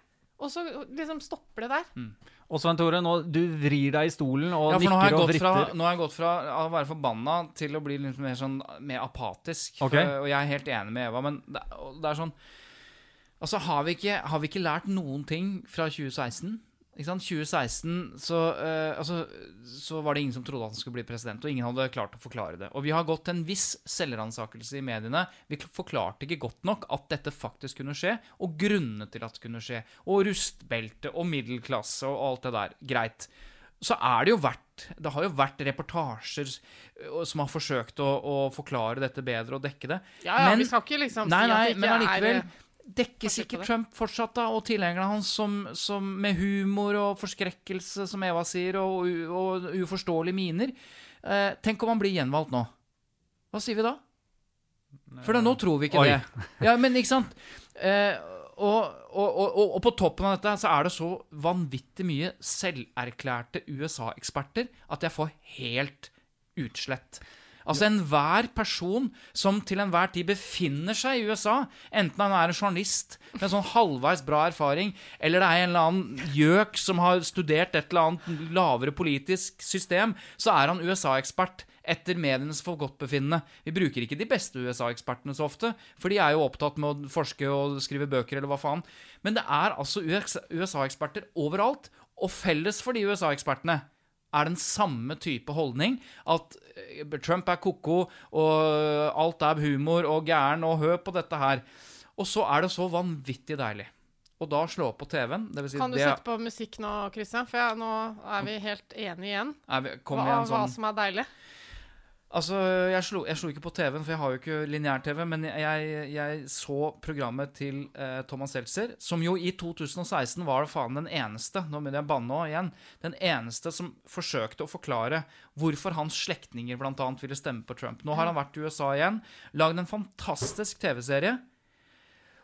Og så liksom stopper det der. Og Svein Tore, nå, du vrir deg i stolen og Ja, nikker og vritter. fra, nå har jeg gått fra å være forbanna til å bli litt mer, sånn, mer apatisk. Okay. For, og jeg er helt enig med Eva, men det, det er sånn Altså, har vi, ikke, har vi ikke lært noen ting fra 2016? Ikke sant? 2016 så, uh, altså, så var det ingen som trodde at han skulle bli president, og ingen hadde klart å forklare det. Og vi har gått til en viss selvransakelse i mediene. Vi forklarte ikke godt nok at dette faktisk kunne skje, og grunnene til at det kunne skje. Og rustbelte og middelklasse og alt det der. Greit. Så er det jo vært Det har jo vært reportasjer eh, som har forsøkt å, å forklare dette bedre og dekke det. Ja, ja, vi skal ikke liksom nei, si at det ikke men allikevel er Dekkes ikke. Trump fortsatt da, og tilhengerne hans som, som med humor og forskrekkelse, som Eva sier, og, og uforståelige miner? Eh, tenk om han blir gjenvalgt nå. Hva sier vi da? For da, nå tror vi ikke Oi. det. Ja, men ikke sant? Eh, og, og, og, og, og på toppen av dette så er det så vanvittig mye selverklærte USA-eksperter at jeg får helt utslett. Altså enhver person som til enhver tid befinner seg i USA, enten han er en journalist med en sånn halvveis bra erfaring, eller det er en eller annen gjøk som har studert et eller annet lavere politisk system, så er han USA-ekspert etter medienes forgodtbefinnende. Vi bruker ikke de beste USA-ekspertene så ofte, for de er jo opptatt med å forske og skrive bøker eller hva faen. Men det er altså USA-eksperter overalt, og felles for de USA-ekspertene er den samme type holdning. At eh, Trump er ko-ko, og alt er humor og gæren, og hør på dette her. Og så er det så vanvittig deilig. Og da slå på TV-en. Si, Kan du det sette på musikk nå, Christian? For ja, nå er vi helt enige igjen. er, vi- Hva, igjen hva sånn som er deilig. Altså, jeg slo, jeg slo ikke på TV-en, for jeg har jo ikke lineær-TV, men jeg, jeg så programmet til eh, Thomas Seltzer, som jo i 2016 var faen den eneste Nå begynner jeg å banne igjen. Den eneste som forsøkte å forklare hvorfor hans slektninger bl.a. ville stemme på Trump. Nå har han vært i USA igjen, lagd en fantastisk TV-serie.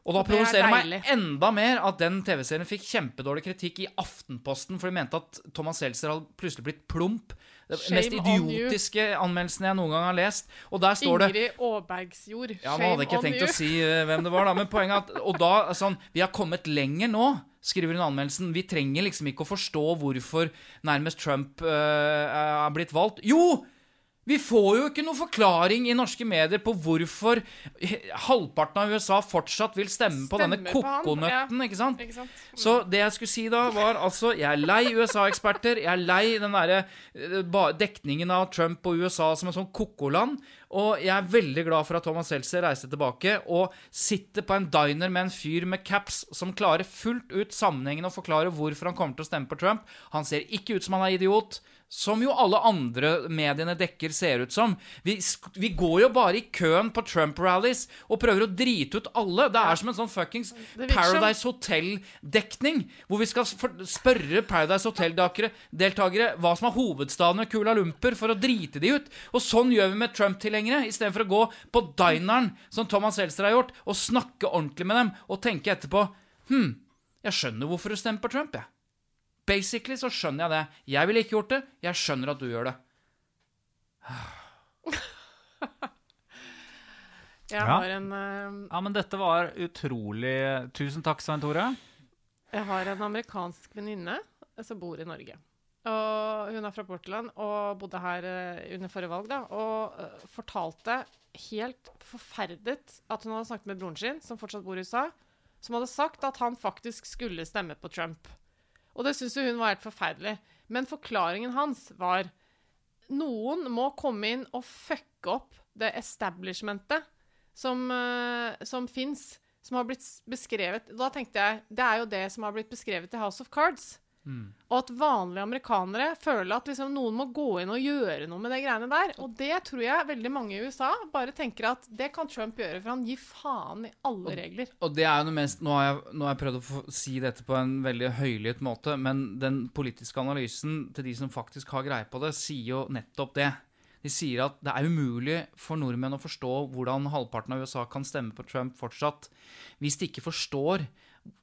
Og da provoserer det meg enda mer at den TV-serien fikk kjempedårlig kritikk i Aftenposten, for de mente at Thomas Seltzer hadde plutselig blitt plump. Det mest idiotiske anmeldelsen jeg noen gang har lest. Og der står det Ingrid Aabergsjord. ja, Nå hadde jeg ikke tenkt å si eh, hvem det var, da, men poenget er at Og da sånn Vi har kommet lenger nå, skriver hun anmeldelsen. Vi trenger liksom ikke å forstå hvorfor nærmest Trump eh, er blitt valgt. Jo! Vi får jo ikke noe forklaring i norske medier på hvorfor halvparten av USA fortsatt vil stemme på denne Stemmer denne kokonøtten, ja. ikke sant? Ikke sant? Så det jeg skulle si da, var altså Jeg er lei USA-eksperter. Jeg er lei den derre eh, dekningen av Trump og USA som et sånn kokoland. Og jeg er veldig glad for at Thomas Seltzer reiste tilbake og sitter på en diner med en fyr med caps som klarer fullt ut sammenhengen å forklare hvorfor han kommer til å stemme på Trump. Han ser ikke ut som han er idiot. Som jo alle andre mediene dekker ser ut som. Vi, vi går jo bare i køen på Trump-rallies og prøver å drite ut alle. Det er som en sånn fuckings Paradise Hotel-dekning, hvor vi skal spørre Paradise Hotel-deltakere hva som er hovedstaden ved Kula Lumpur, for å drite de ut. Og sånn gjør vi med Trump-tilhengere, istedenfor å gå på dineren, som Thomas Seltzer har gjort, og snakke ordentlig med dem, og tenke etterpå Hm, jeg skjønner hvorfor du stemmer på Trump, jeg. Basically så skjønner jeg det. Jeg ville ikke gjort det. Jeg skjønner at du gjør det. (sighs) Jeg Ja. har en eh, Ja, men dette var utrolig Tusen takk, Svein Tore. Jeg har en amerikansk venninne som bor i Norge. Og hun er fra Portland og bodde her eh, under forrige valg, da. Og eh, fortalte helt forferdet at hun hadde snakket med broren sin, som fortsatt bor i USA, som hadde sagt at han faktisk skulle stemme på Trump. Og det syntes hun var helt forferdelig. Men forklaringen hans var noen må komme inn og fucke opp det establishmentet som, uh, som fins, som har blitt beskrevet Da tenkte jeg det er jo det som har blitt beskrevet i House of Cards. Og at vanlige amerikanere føler at liksom noen må gå inn og gjøre noe med de greiene der. Og det tror jeg veldig mange i USA bare tenker at det kan Trump gjøre, for han gir faen i alle regler. Og det er jo noe mest Nå har jeg, nå har jeg prøvd å få si dette på en veldig høylytt måte, men den politiske analysen til de som faktisk har greie på det, sier jo nettopp det. De sier at det er umulig for nordmenn å forstå hvordan halvparten av USA kan stemme på Trump fortsatt, hvis de ikke forstår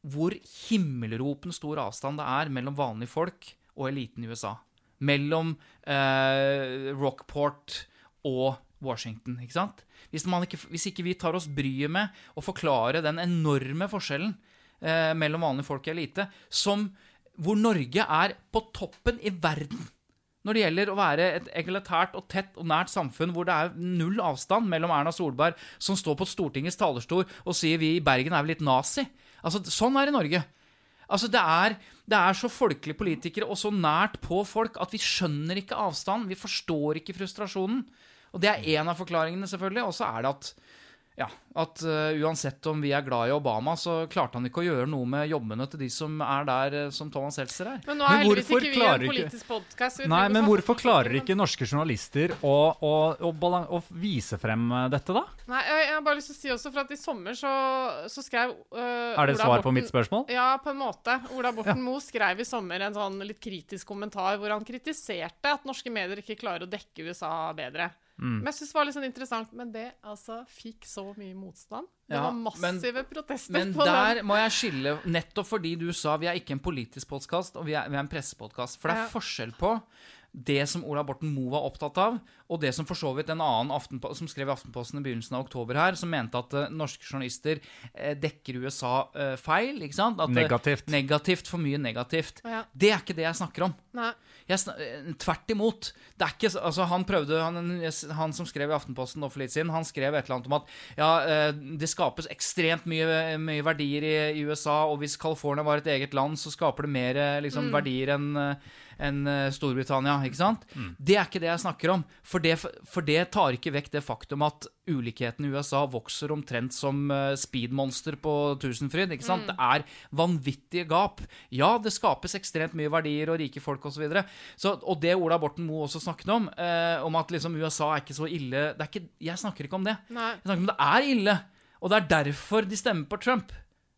hvor himmelropende stor avstand det er mellom vanlige folk og eliten i USA. Mellom eh, Rockport og Washington, ikke sant? Hvis, ikke, hvis ikke vi tar oss bryet med å forklare den enorme forskjellen eh, mellom vanlige folk og elite, som hvor Norge er på toppen i verden når det gjelder å være et egalitært og tett og nært samfunn hvor det er null avstand mellom Erna Solberg, som står på Stortingets talerstol og sier vi i Bergen er vel litt nazi. Altså, Sånn er det i Norge. Altså, det er, det er så folkelige politikere og så nært på folk at vi skjønner ikke avstand. Vi forstår ikke frustrasjonen. Og det er én av forklaringene, selvfølgelig. Og så er det at ja, at uh, uansett om vi er glad i Obama, så klarte han ikke å gjøre noe med jobbene til de som er der uh, som Thomas Seltzer er. Men nå er Men heldigvis ikke vi klarer en politisk podkast. Nei, men hvorfor klarer ikke norske journalister å, å, å, å vise frem eh, dette, da? Nei, jeg, jeg har bare lyst til å si også, for at i sommer så, så skrev uh, Er det Ola svar på mitt spørsmål? Ja, på en måte. Ola Borten Moe skrev i sommer en sånn litt kritisk kommentar hvor han kritiserte at norske medier ikke klarer å dekke USA bedre. Mm. Men jeg synes det var litt sånn interessant, men det altså fikk så mye motstand. Det Ja, var men- massive protester Men der den. må jeg skille, nettopp fordi du sa vi er ikke en politisk podkast, og vi er, vi er en pressepodkast. For det er Ja. forskjell på det som Ola Borten Moe var opptatt av, og det som for så vidt en annen Aftenpo som skrev i Aftenposten i begynnelsen av oktober her, som mente at uh, norske journalister uh, dekker USA uh, feil. ikke sant? At, Negativt. Negativt, For mye negativt. Ja. Det er ikke det jeg snakker om. Nei. Jeg sn tvert imot. Det er ikke, altså han prøvde, han, han som skrev i Aftenposten nå for litt siden, han skrev et eller annet om at ja, det skapes ekstremt mye, mye verdier i, i USA, og hvis California var et eget land, så skaper det mer liksom, mm. verdier enn enn, eh, Storbritannia. ikke sant? Det er ikke det jeg snakker om. For det, for det tar ikke vekk det faktum at ulikheten i USA vokser omtrent som eh, speedmonster på Tusenfryd. ikke sant? Det er vanvittige gap. Ja, det skapes ekstremt mye verdier og rike folk osv. Og det Ola Borten Moe også snakket om, eh, om at liksom USA er ikke så ille det er ikke, Jeg snakker ikke om det. Nei. Jeg snakker om det er ille. Og det er derfor de stemmer på Trump.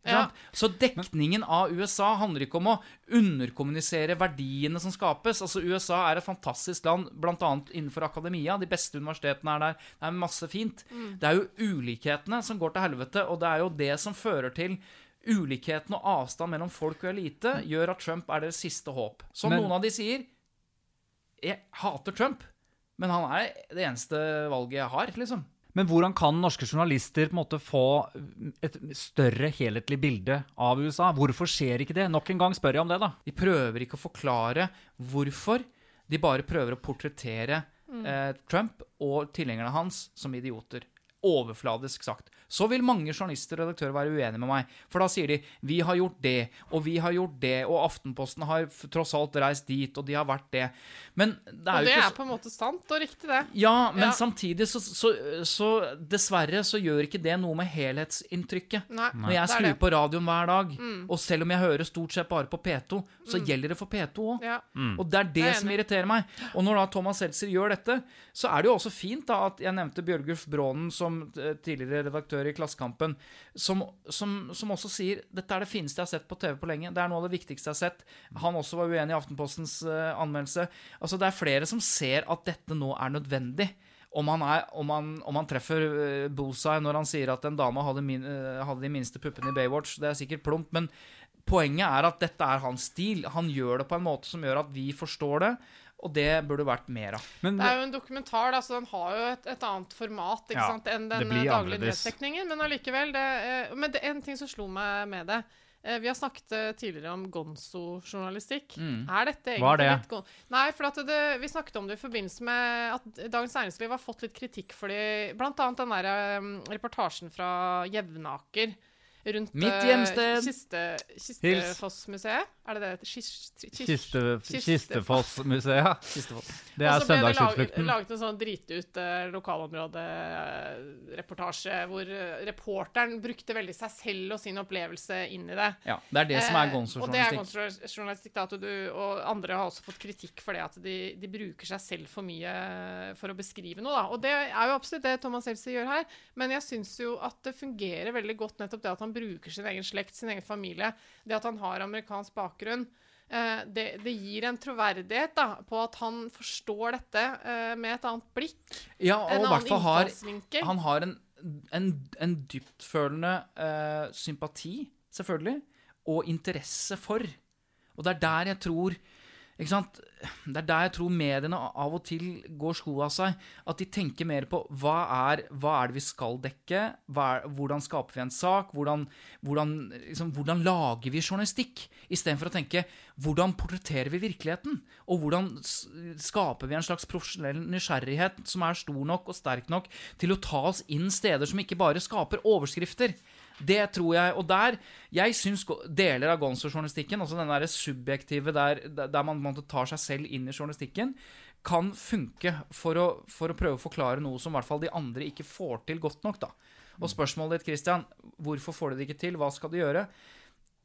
Ja. Så dekningen av USA handler ikke om å underkommunisere verdiene som skapes. Altså USA er et fantastisk land, bl.a. innenfor akademia. De beste universitetene er der. Det er masse fint. Det er jo ulikhetene som går til helvete, og det er jo det som fører til Ulikheten og avstand mellom folk og elite gjør at Trump er deres siste håp. Som Men- noen av de sier Jeg hater Trump, men han er det eneste valget jeg har, liksom. Men hvordan kan norske journalister på en måte få et større helhetlig bilde av USA? Hvorfor skjer ikke det? Nok en gang spør jeg om det, da. De prøver ikke å forklare hvorfor. De bare prøver å portrettere eh, Trump og tilhengerne hans som idioter. Overfladisk sagt. Så vil mange journalister og redaktører være uenige med meg. For da sier de 'vi har gjort det', og 'vi har gjort det', og Aftenposten har tross alt reist dit, og de har vært det. Men det er Og jo det ikke er på en måte sant og riktig, det. Ja, men Ja. samtidig så, så, så Dessverre så gjør ikke det noe med helhetsinntrykket. Nei, Når jeg det skrur. Mm. på radioen hver dag, og selv om jeg hører stort sett bare på P2, så gjelder det for P2 òg. Ja. Og det er det det er som irriterer meg. Og når da Thomas Seltzer gjør dette, så er det jo også fint da at jeg nevnte Bjørgulf Brånen som eh, tidligere redaktør i Klassekampen, som, som, som også sier dette er det fineste jeg har sett på TV på lenge. Det er noe av det viktigste jeg har sett. Han også var uenig i Aftenpostens eh, anmeldelse. Altså Det er flere som ser at dette nå er nødvendig. Om han, er, om han, om han treffer uh, bullseye når han sier at en dame hadde, min, eh, hadde de minste puppene i Baywatch, det er sikkert plumpt, men poenget er at dette er hans stil. Han gjør det på en måte som gjør at vi forstår det, og det burde vært mer av. Men Det er jo en dokumentar, da, så den har jo et, et annet format ikke Ja, sant, enn den eh, daglige nyhetsdekningen. Men allikevel det, eh, Men det en ting som slo meg med det. Eh, Vi har snakket tidligere om gonzo-journalistikk. Er dette egentlig Hva er det? litt gonzo? Nei, for at det, vi snakket om det i forbindelse med at Dagens Næringsliv har fått litt kritikk for Blant annet den der reportasjen fra Jevnaker rundt Mitt eh, hjemsted. Kiste, Kistefossmuseet. Er det det. Kistefoss-museet. Kistefoss. Det er Og så ble det laget, en sånn dritut eh, lokalområdereportasje hvor eh, reporteren brukte veldig seg selv og sin opplevelse inn i det. Ja, det er det som er Og det gonzo-journalistikk. du, Og andre har også fått kritikk for det at de, de bruker seg selv for mye for å beskrive noe. da. Og det er jo absolutt det Thomas Elsie gjør her, men jeg syns jo at det fungerer veldig godt nettopp det at han bruker sin egen slekt, sin egen familie, det at han har amerikansk bakgrunn. Eh, det, det gir en troverdighet da, på at han forstår dette eh, med et annet blikk. Ja, og hvert annen har. Han har en, en, en dyptfølende eh, sympati, selvfølgelig, og interesse for. Og det er der jeg tror ikke sant? Det er der jeg tror mediene av og til går sko av seg. At de tenker mer på hva er, hva er det vi skal dekke? Er, hvordan skaper vi en sak? Hvordan, hvordan, liksom, hvordan lager vi journalistikk? Istedenfor å tenke hvordan portretterer vi virkeligheten? Og hvordan skaper vi en slags profesjonell nysgjerrighet som er stor nok og sterk nok til å ta oss inn steder som ikke bare skaper overskrifter? Det tror jeg. Og der Jeg syns deler av Gonzo-journalistikken, altså den der subjektive der, der man, man tar seg selv inn i journalistikken, kan funke for å, for å, prøve å forklare noe som i hvert fall de andre ikke får til godt nok. da. Og spørsmålet ditt, Christian, hvorfor får de det ikke til? Hva skal de gjøre?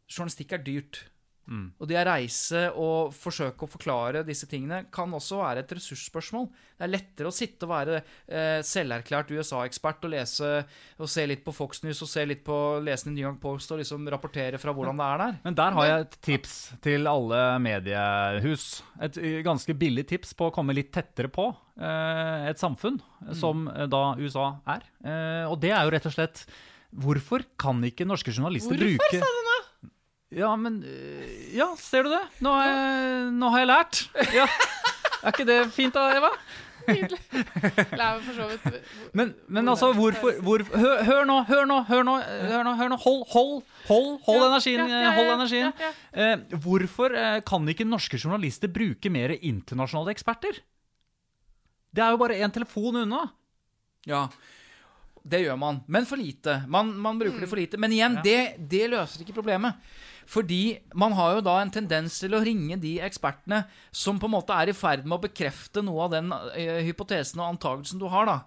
Journalistikk er dyrt. Mm. Og det å reise og forsøke å forklare disse tingene kan også være et ressursspørsmål. Det er lettere å sitte og være eh, selverklært USA-ekspert og lese og se litt på Fox News og se litt på lese New York Post og liksom rapportere fra hvordan det er der. Men der har jeg et tips til alle mediehus. Et ganske billig tips på å komme litt tettere på eh, et samfunn, mm. som eh, da USA er. Eh, og det er jo rett og slett Hvorfor kan ikke norske journalister Hvorfor, bruke? Ja, men eh, Ja, ser du det? Nå har jeg, nå har jeg lært. Ja. Er ikke det fint da, Eva? Nydelig. Lær for så vidt Men, men altså, hvorfor hvor, hør, hør, nå, hør nå, hør nå, hør nå, hør nå. Hold, hold, hold, hold energien. ja, Hold energien. Eh, hvorfor eh, kan ikke norske journalister bruke mer internasjonale eksperter? Det er jo bare én telefon unna. Ja, det gjør man. Men for lite. Man, man bruker det for lite. Men igjen, Ja. det, det løser ikke problemet. Fordi man har jo da en tendens til å ringe de ekspertene som på en måte er i ferd med å bekrefte noe av den eh, hypotesen og antagelsen du har, da.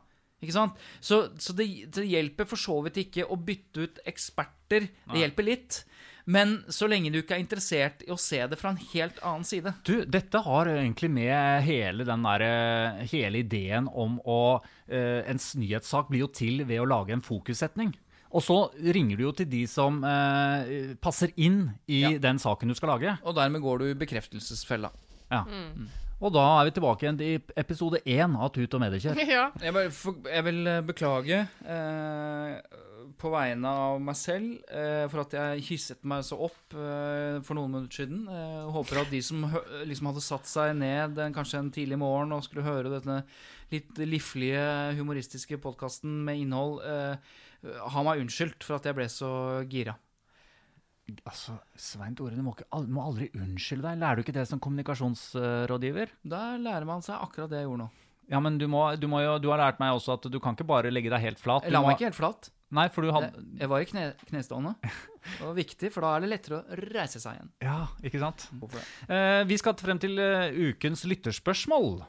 Ikke sant? Så, så det, det hjelper for så vidt ikke å bytte ut eksperter. Det hjelper litt. Men så lenge du ikke er interessert i å se det fra en helt annen side. Du, dette har egentlig med hele den der, eh, hele ideen om å eh, En nyhetssak blir jo til ved å lage en fokussetning. Og så ringer du jo til de som eh, passer inn i Ja. den saken du skal lage. Og dermed går du i bekreftelsesfella. Ja. Og da er vi tilbake igjen til episode én av Tut og Mediekjør. (laughs) Ja. Jeg, jeg vil eh, beklage eh, på vegne av meg selv eh, for at jeg hisset meg så opp eh, for noen minutter siden. Eh, håper at de som liksom hadde satt seg ned kanskje en tidlig morgen og skulle høre denne litt liflige, humoristiske podkasten med innhold, eh, har meg unnskyldt for at jeg ble så gira. Altså, Svein Tore, du må, ikke, må aldri unnskylde deg. Lærer du ikke det som kommunikasjonsrådgiver? Da lærer man seg akkurat det jeg gjorde nå. Ja, men du, må, du, må jo, du har lært meg også at du kan ikke bare legge deg helt flat. Du Jeg la må- meg ikke helt flat. Nei, for du hadde Jeg, jeg var i kne, knestående. Det var viktig, for da er det lettere å reise seg igjen. Ja, ikke sant? Eh, vi skal frem til eh, ukens lytterspørsmål.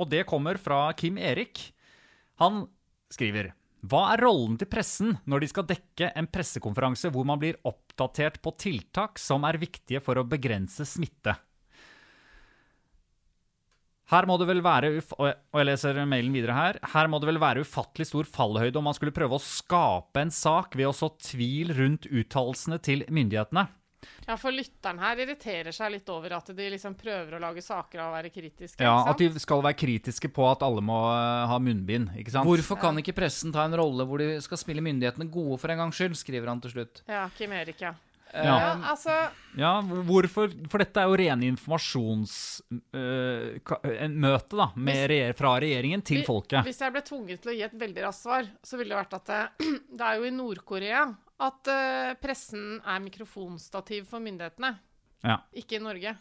Og det kommer fra Kim Erik. Han skriver Hva er rollen til pressen når de skal dekke en pressekonferanse hvor man blir oppdatert på tiltak som er viktige for å begrense smitte? Her må det vel være uf og jeg- leser mailen videre her. Her må det vel være ufattelig stor fallhøyde om man skulle prøve å skape en sak ved å så tvil rundt uttalelsene til myndighetene. ja, for lytteren her irriterer seg litt over at de liksom prøver å lage saker av å være kritiske. Ja, ikke At de skal være kritiske på at alle må eh, ha munnbind. ikke sant? Hvorfor kan ikke pressen ta en rolle hvor de skal spille myndighetene gode for en gangs skyld, skriver han til slutt. Ja, Kim Erik, ja. Ja. Ja, altså Ja, hvorfor? For dette er jo rene informasjonsmøte da, med regjer- fra regjeringen til Vi- folket. Hvis jeg ble tvunget til å gi et veldig raskt svar, så ville det vært at det, (clears throat) det er jo i Nord-Korea at uh, pressen er mikrofonstativ for myndighetene, Ja. ikke i Norge.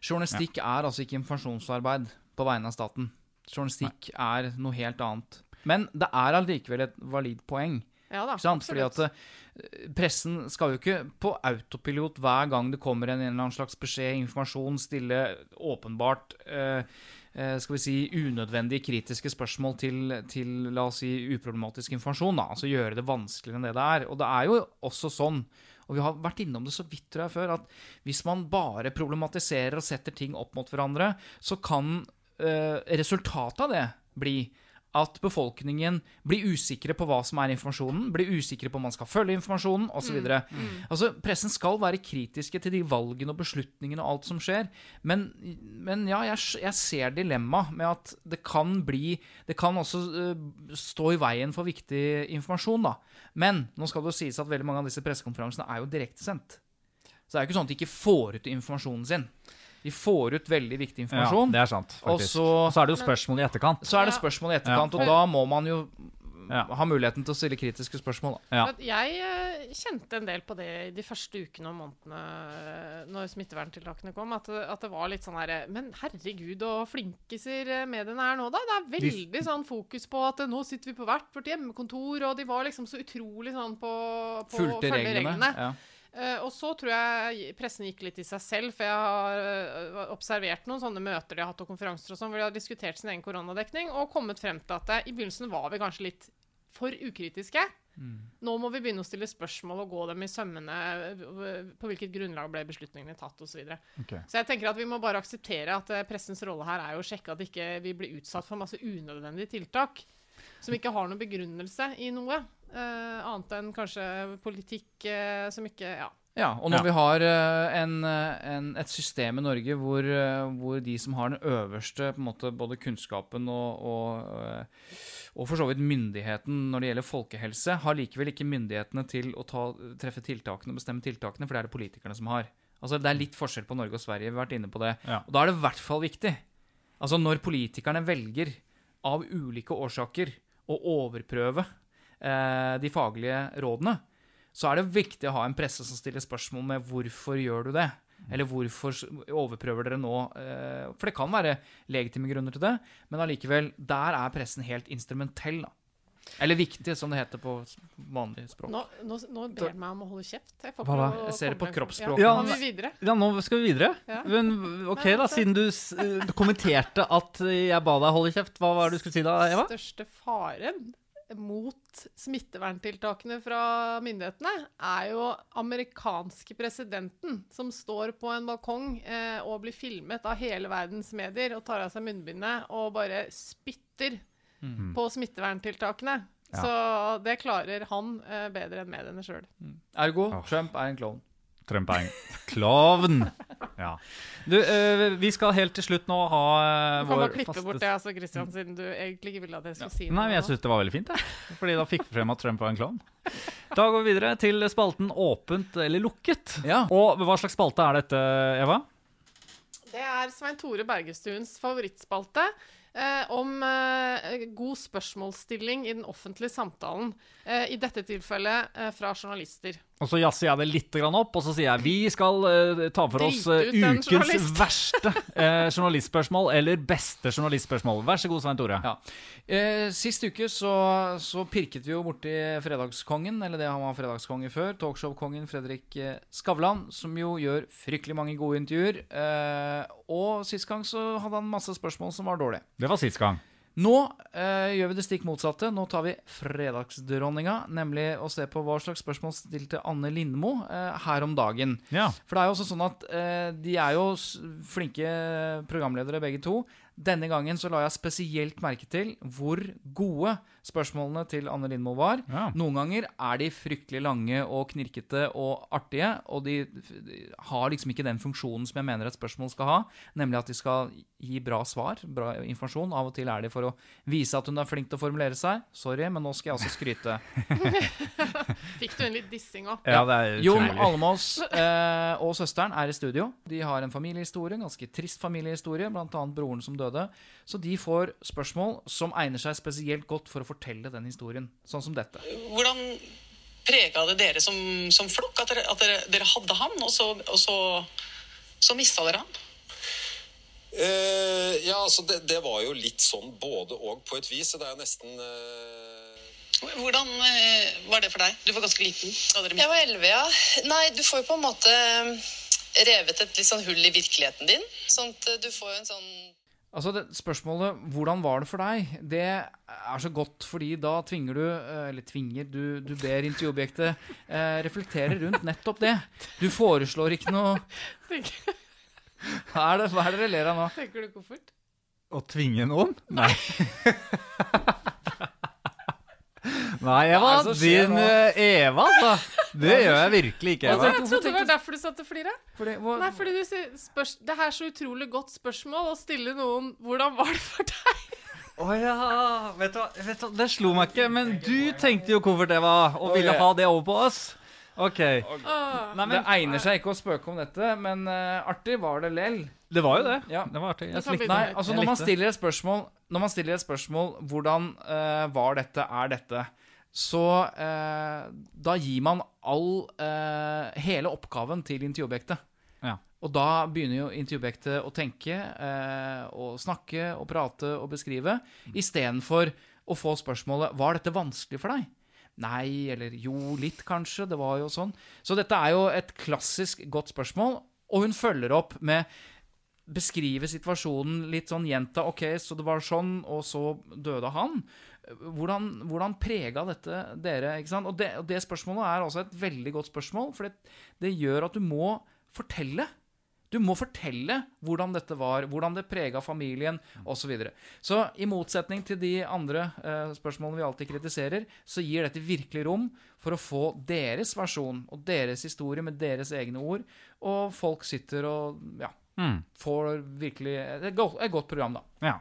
Journalistikk er altså ikke informasjonsarbeid på vegne av staten. Journalistikk er noe helt annet. Men det er allikevel et valid poeng. Ja da? Fordi at eh, pressen skal jo ikke på autopilot hver gang det kommer en, en eller annen slags beskjed, informasjon, stille åpenbart eh, eh, skal vi si unødvendige kritiske spørsmål til, til la oss si uproblematisk informasjon. Da. Altså gjøre det vanskeligere enn det det er. Og det er jo også sånn, og vi har vært innom det så vidt tror jeg før, at hvis man bare problematiserer og setter ting opp mot hverandre, så kan eh, resultatet av det bli at befolkningen blir usikre på hva som er informasjonen, blir usikre på om man skal følge informasjonen, osv. Mm, Altså, pressen skal være kritiske til de valgene og beslutningene og alt som skjer, men, men ja, jeg, jeg ser dilemmaet med at det kan bli Det kan også uh, stå i veien for viktig informasjon, da. Men nå skal det jo sies at veldig mange av disse pressekonferansene er jo direktesendt. Så det er jo ikke sånn at de ikke får ut informasjonen sin. De får ut veldig viktig Ja, informasjon. det er sant, Og så- Og så er det jo spørsmål i etterkant. Så er det spørsmål i etterkant, Ja. og da må man jo Ja. ha muligheten til å stille kritiske spørsmål. Da. Ja. Jeg eh, kjente en del på det i de første ukene og månedene eh, når smitteverntiltakene kom. At, det- at det var litt sånn her Men herregud, og flinkiser eh, mediene er nå, da. Det er veldig sånn fokus på at eh, nå sitter vi på hvert vårt hjemmekontor, og de var liksom så utrolig sånn på, på å Fulgte reglene. reglene. Ja. Eh, og så tror jeg pressen gikk litt i seg selv, for jeg har uh, observert noen sånne møter de har hatt og konferanser og sånn, hvor de har diskutert sin egen koronadekning og kommet frem til at det, i begynnelsen var vi kanskje litt for ukritiske. Nå må vi begynne å stille spørsmål og gå dem i sømmene. eh, På hvilket grunnlag ble beslutningene tatt, osv. Så, videre. Ok. så jeg tenker at vi må bare akseptere at pressens rolle her er jo å sjekke at ikke vi blir utsatt for masse unødvendige tiltak som ikke har noen begrunnelse i noe. Eh, annet enn kanskje politikk eh, som ikke Ja. Ja, og når Ja. vi har eh, en, en, et system i Norge hvor, hvor de som har den øverste på en måte, både kunnskapen og, og, og for så vidt myndigheten når det gjelder folkehelse, har likevel ikke myndighetene til å ta, treffe tiltakene og bestemme tiltakene, for det er det politikerne som har. Altså, Det er litt forskjell på Norge og Sverige, vi har vært inne på det. Ja. Og da er det i hvert fall viktig. Altså Når politikerne velger av ulike årsaker å overprøve de faglige rådene, så er det viktig å ha en presse som stiller spørsmål med hvorfor gjør du det? Eller hvorfor overprøver dere nå? Eh, for det kan være legitime grunner til det, men allikevel, der er pressen helt instrumentell. da. Eller viktig, som det heter på vanlig språk. Nå, nå, nå ber meg om å holde kjeft. Jeg, Jeg ser det på kroppsspråket. Ja, Ja, kan men- vi videre? Ja, nå skal vi videre. Ja. Men ok, Nei, da, siden du eh, kommenterte at jeg ba deg holde kjeft, hva var det du skulle si da, Eva? største faren mot smitteverntiltakene fra myndighetene er jo amerikanske presidenten som står på en balkong eh, og blir filmet av hele verdens medier og tar av seg munnbindet og bare spytter på smitteverntiltakene. Ja. Så det klarer han eh, bedre enn mediene sjøl. Ergo, Åh. Trump er en klovn. En klovn. Ja. Du, eh, vi skal helt til slutt nå ha eh, Du kan bare klippe faste bort det, altså, Christian, siden du egentlig ikke ville at jeg skulle si noe. Nei, men jeg syns det var veldig fint, jeg. Fordi da fikk vi frem at Trump var en klovn. Da går vi videre til spalten Åpent eller lukket. Ja. Og hva slags spalte er dette, Eva? Det er Svein Tore Bergestuens favorittspalte eh, om eh, god spørsmålsstilling i den offentlige samtalen. Eh, I dette tilfellet eh, fra journalister. Og så jazzer jeg det litt grann opp, og så sier jeg vi skal eh, ta for oss eh, ukens journalist. (laughs) verste eh, journalistspørsmål, eller beste journalistspørsmål. Vær så god, Svein Tore. Ja. Eh, sist uke så, så pirket vi jo borti fredagskongen, eller det han var fredagskonge før, talkshow-kongen Fredrik Skavlan, som jo gjør fryktelig mange gode intervjuer. Eh, og sist gang så hadde han masse spørsmål som var dårlige. Det var sist gang. Nå eh, gjør vi det stikk motsatte. Nå tar vi fredagsdronninga, nemlig å se på hva slags spørsmål stilte Anne Lindmo eh, her om dagen. Ja. For det er jo også sånn at eh, de er jo flinke programledere begge to. Denne gangen så la jeg spesielt merke til hvor gode spørsmålene til Anne Lindmo var. Ja. Noen ganger er de fryktelig lange og knirkete og artige, og de, de har liksom ikke den funksjonen som jeg mener et spørsmål skal ha, nemlig at de skal gi bra svar, bra informasjon. Av og til er de for å vise at hun er flink til å formulere seg. Sorry, men nå skal jeg også skryte. (laughs) Fikk du en litt dissing òg? Ja, det er Jon. Almås eh, og søsteren er i studio. De har en familiehistorie, en ganske trist familiehistorie, bl.a. broren som døde. Så de får spørsmål som egner seg spesielt godt for å fortelle den historien. Sånn som dette. Hvordan prega det dere som, som flokk at, dere, at dere, dere hadde han, og så, og så, så mista dere han? Eh, ja, altså det, det var jo litt sånn både og på et vis. Det er jo nesten eh, Hvordan eh, var det for deg? Du var ganske liten. dere Jeg var elleve, ja. Nei, du får jo på en måte revet et litt sånn hull i virkeligheten din. Sånn at du får jo en sånn Altså det Spørsmålet 'hvordan var det for deg?' det er så godt, fordi da tvinger du eh, Eller tvinger, du, du ber intervjuobjektet eh, reflektere rundt nettopp det. Du foreslår ikke noe Tenker, Hva er det, hva er det dere ler av nå? tenker du koffert? Å tvinge noen? Nei. (laughs) Nei, Eva. Din eh, Eva, altså. Det gjør jeg virkelig ikke, Altså, jeg trodde det var derfor du satt og flira. Nei, fordi du sier spørs, Det er så utrolig godt spørsmål å stille noen 'Hvordan var det for deg?' Å ja. Vet du, vet du, det slo meg ikke. Men du tenkte jo koffert, Eva, og ville ha det over på oss. OK. Nei, men, det egner seg ikke å spøke om dette, men uh, artig var det lell. Det var jo det. Ja. Det var artig. Jeg likte Nei, det. altså når man stiller et spørsmål Når man stiller et spørsmål Hvordan uh, var dette, er dette Så eh, Da gir man all eh, Hele oppgaven til intervjuobjektet Ja. Og da begynner jo intervjuobjektet å tenke eh, Og snakke og prate og beskrive I stedet for å få spørsmålet Var dette vanskelig for deg? Nei, eller jo, litt kanskje, det var jo sånn Så dette er jo et klassisk godt spørsmål Og hun følger opp med beskrive situasjonen litt sånn gjenta. Ok, så det var sånn, og så døde han. Hvordan, hvordan prega dette dere? Og det, og det spørsmålet er også et veldig godt spørsmål, for det, det gjør at du må fortelle. Du må fortelle hvordan dette var, hvordan det prega familien osv. Så, videre. så i motsetning til de andre eh, spørsmålene vi alltid kritiserer, så gir dette virkelig rom for å få deres versjon og deres historie med deres egne ord. Og folk sitter og ja, Mm. får virkelig et godt, et godt program, da. Ja.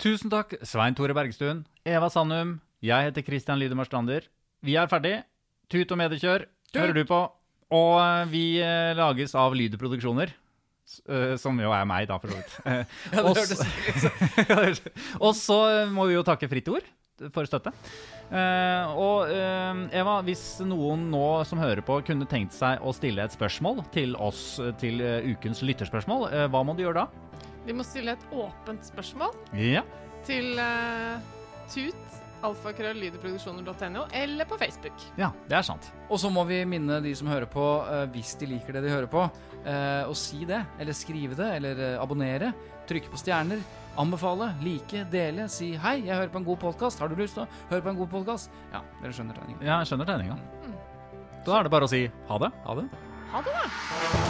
Tusen takk, Svein Tore Bergstuen, Eva Sandum. Jeg heter Christian Lydemar Strander. Vi er ferdig. Tut og mediekjør hører du på. Og eh, vi eh, lages av Lyder Produksjoner. s- eh, Som jo er meg, da, for så vidt. (laughs) (laughs) (laughs) Ja, det hørtes Og så må vi jo takke Fritt Ord for støtte. Og Eva, hvis noen nå som hører på, kunne tenkt seg å stille et spørsmål til oss til ukens lytterspørsmål, hva må du gjøre da? De må stille et åpent spørsmål Ja. til uh, tut alfakrølllydeproduksjoner.no eller på Facebook. ja, det er sant. Og så må vi minne de som hører på, eh, hvis de liker det de hører på, eh, å si det. Eller skrive det, eller abonnere. Trykke på stjerner. Anbefale, like, dele. Si 'hei, jeg hører på en god podkast'. Har du lyst til å høre på en god podkast? Ja, dere skjønner tegningen. Ja, jeg skjønner tegninga. Da er det bare å si ha det. Ha det. Ha det, da!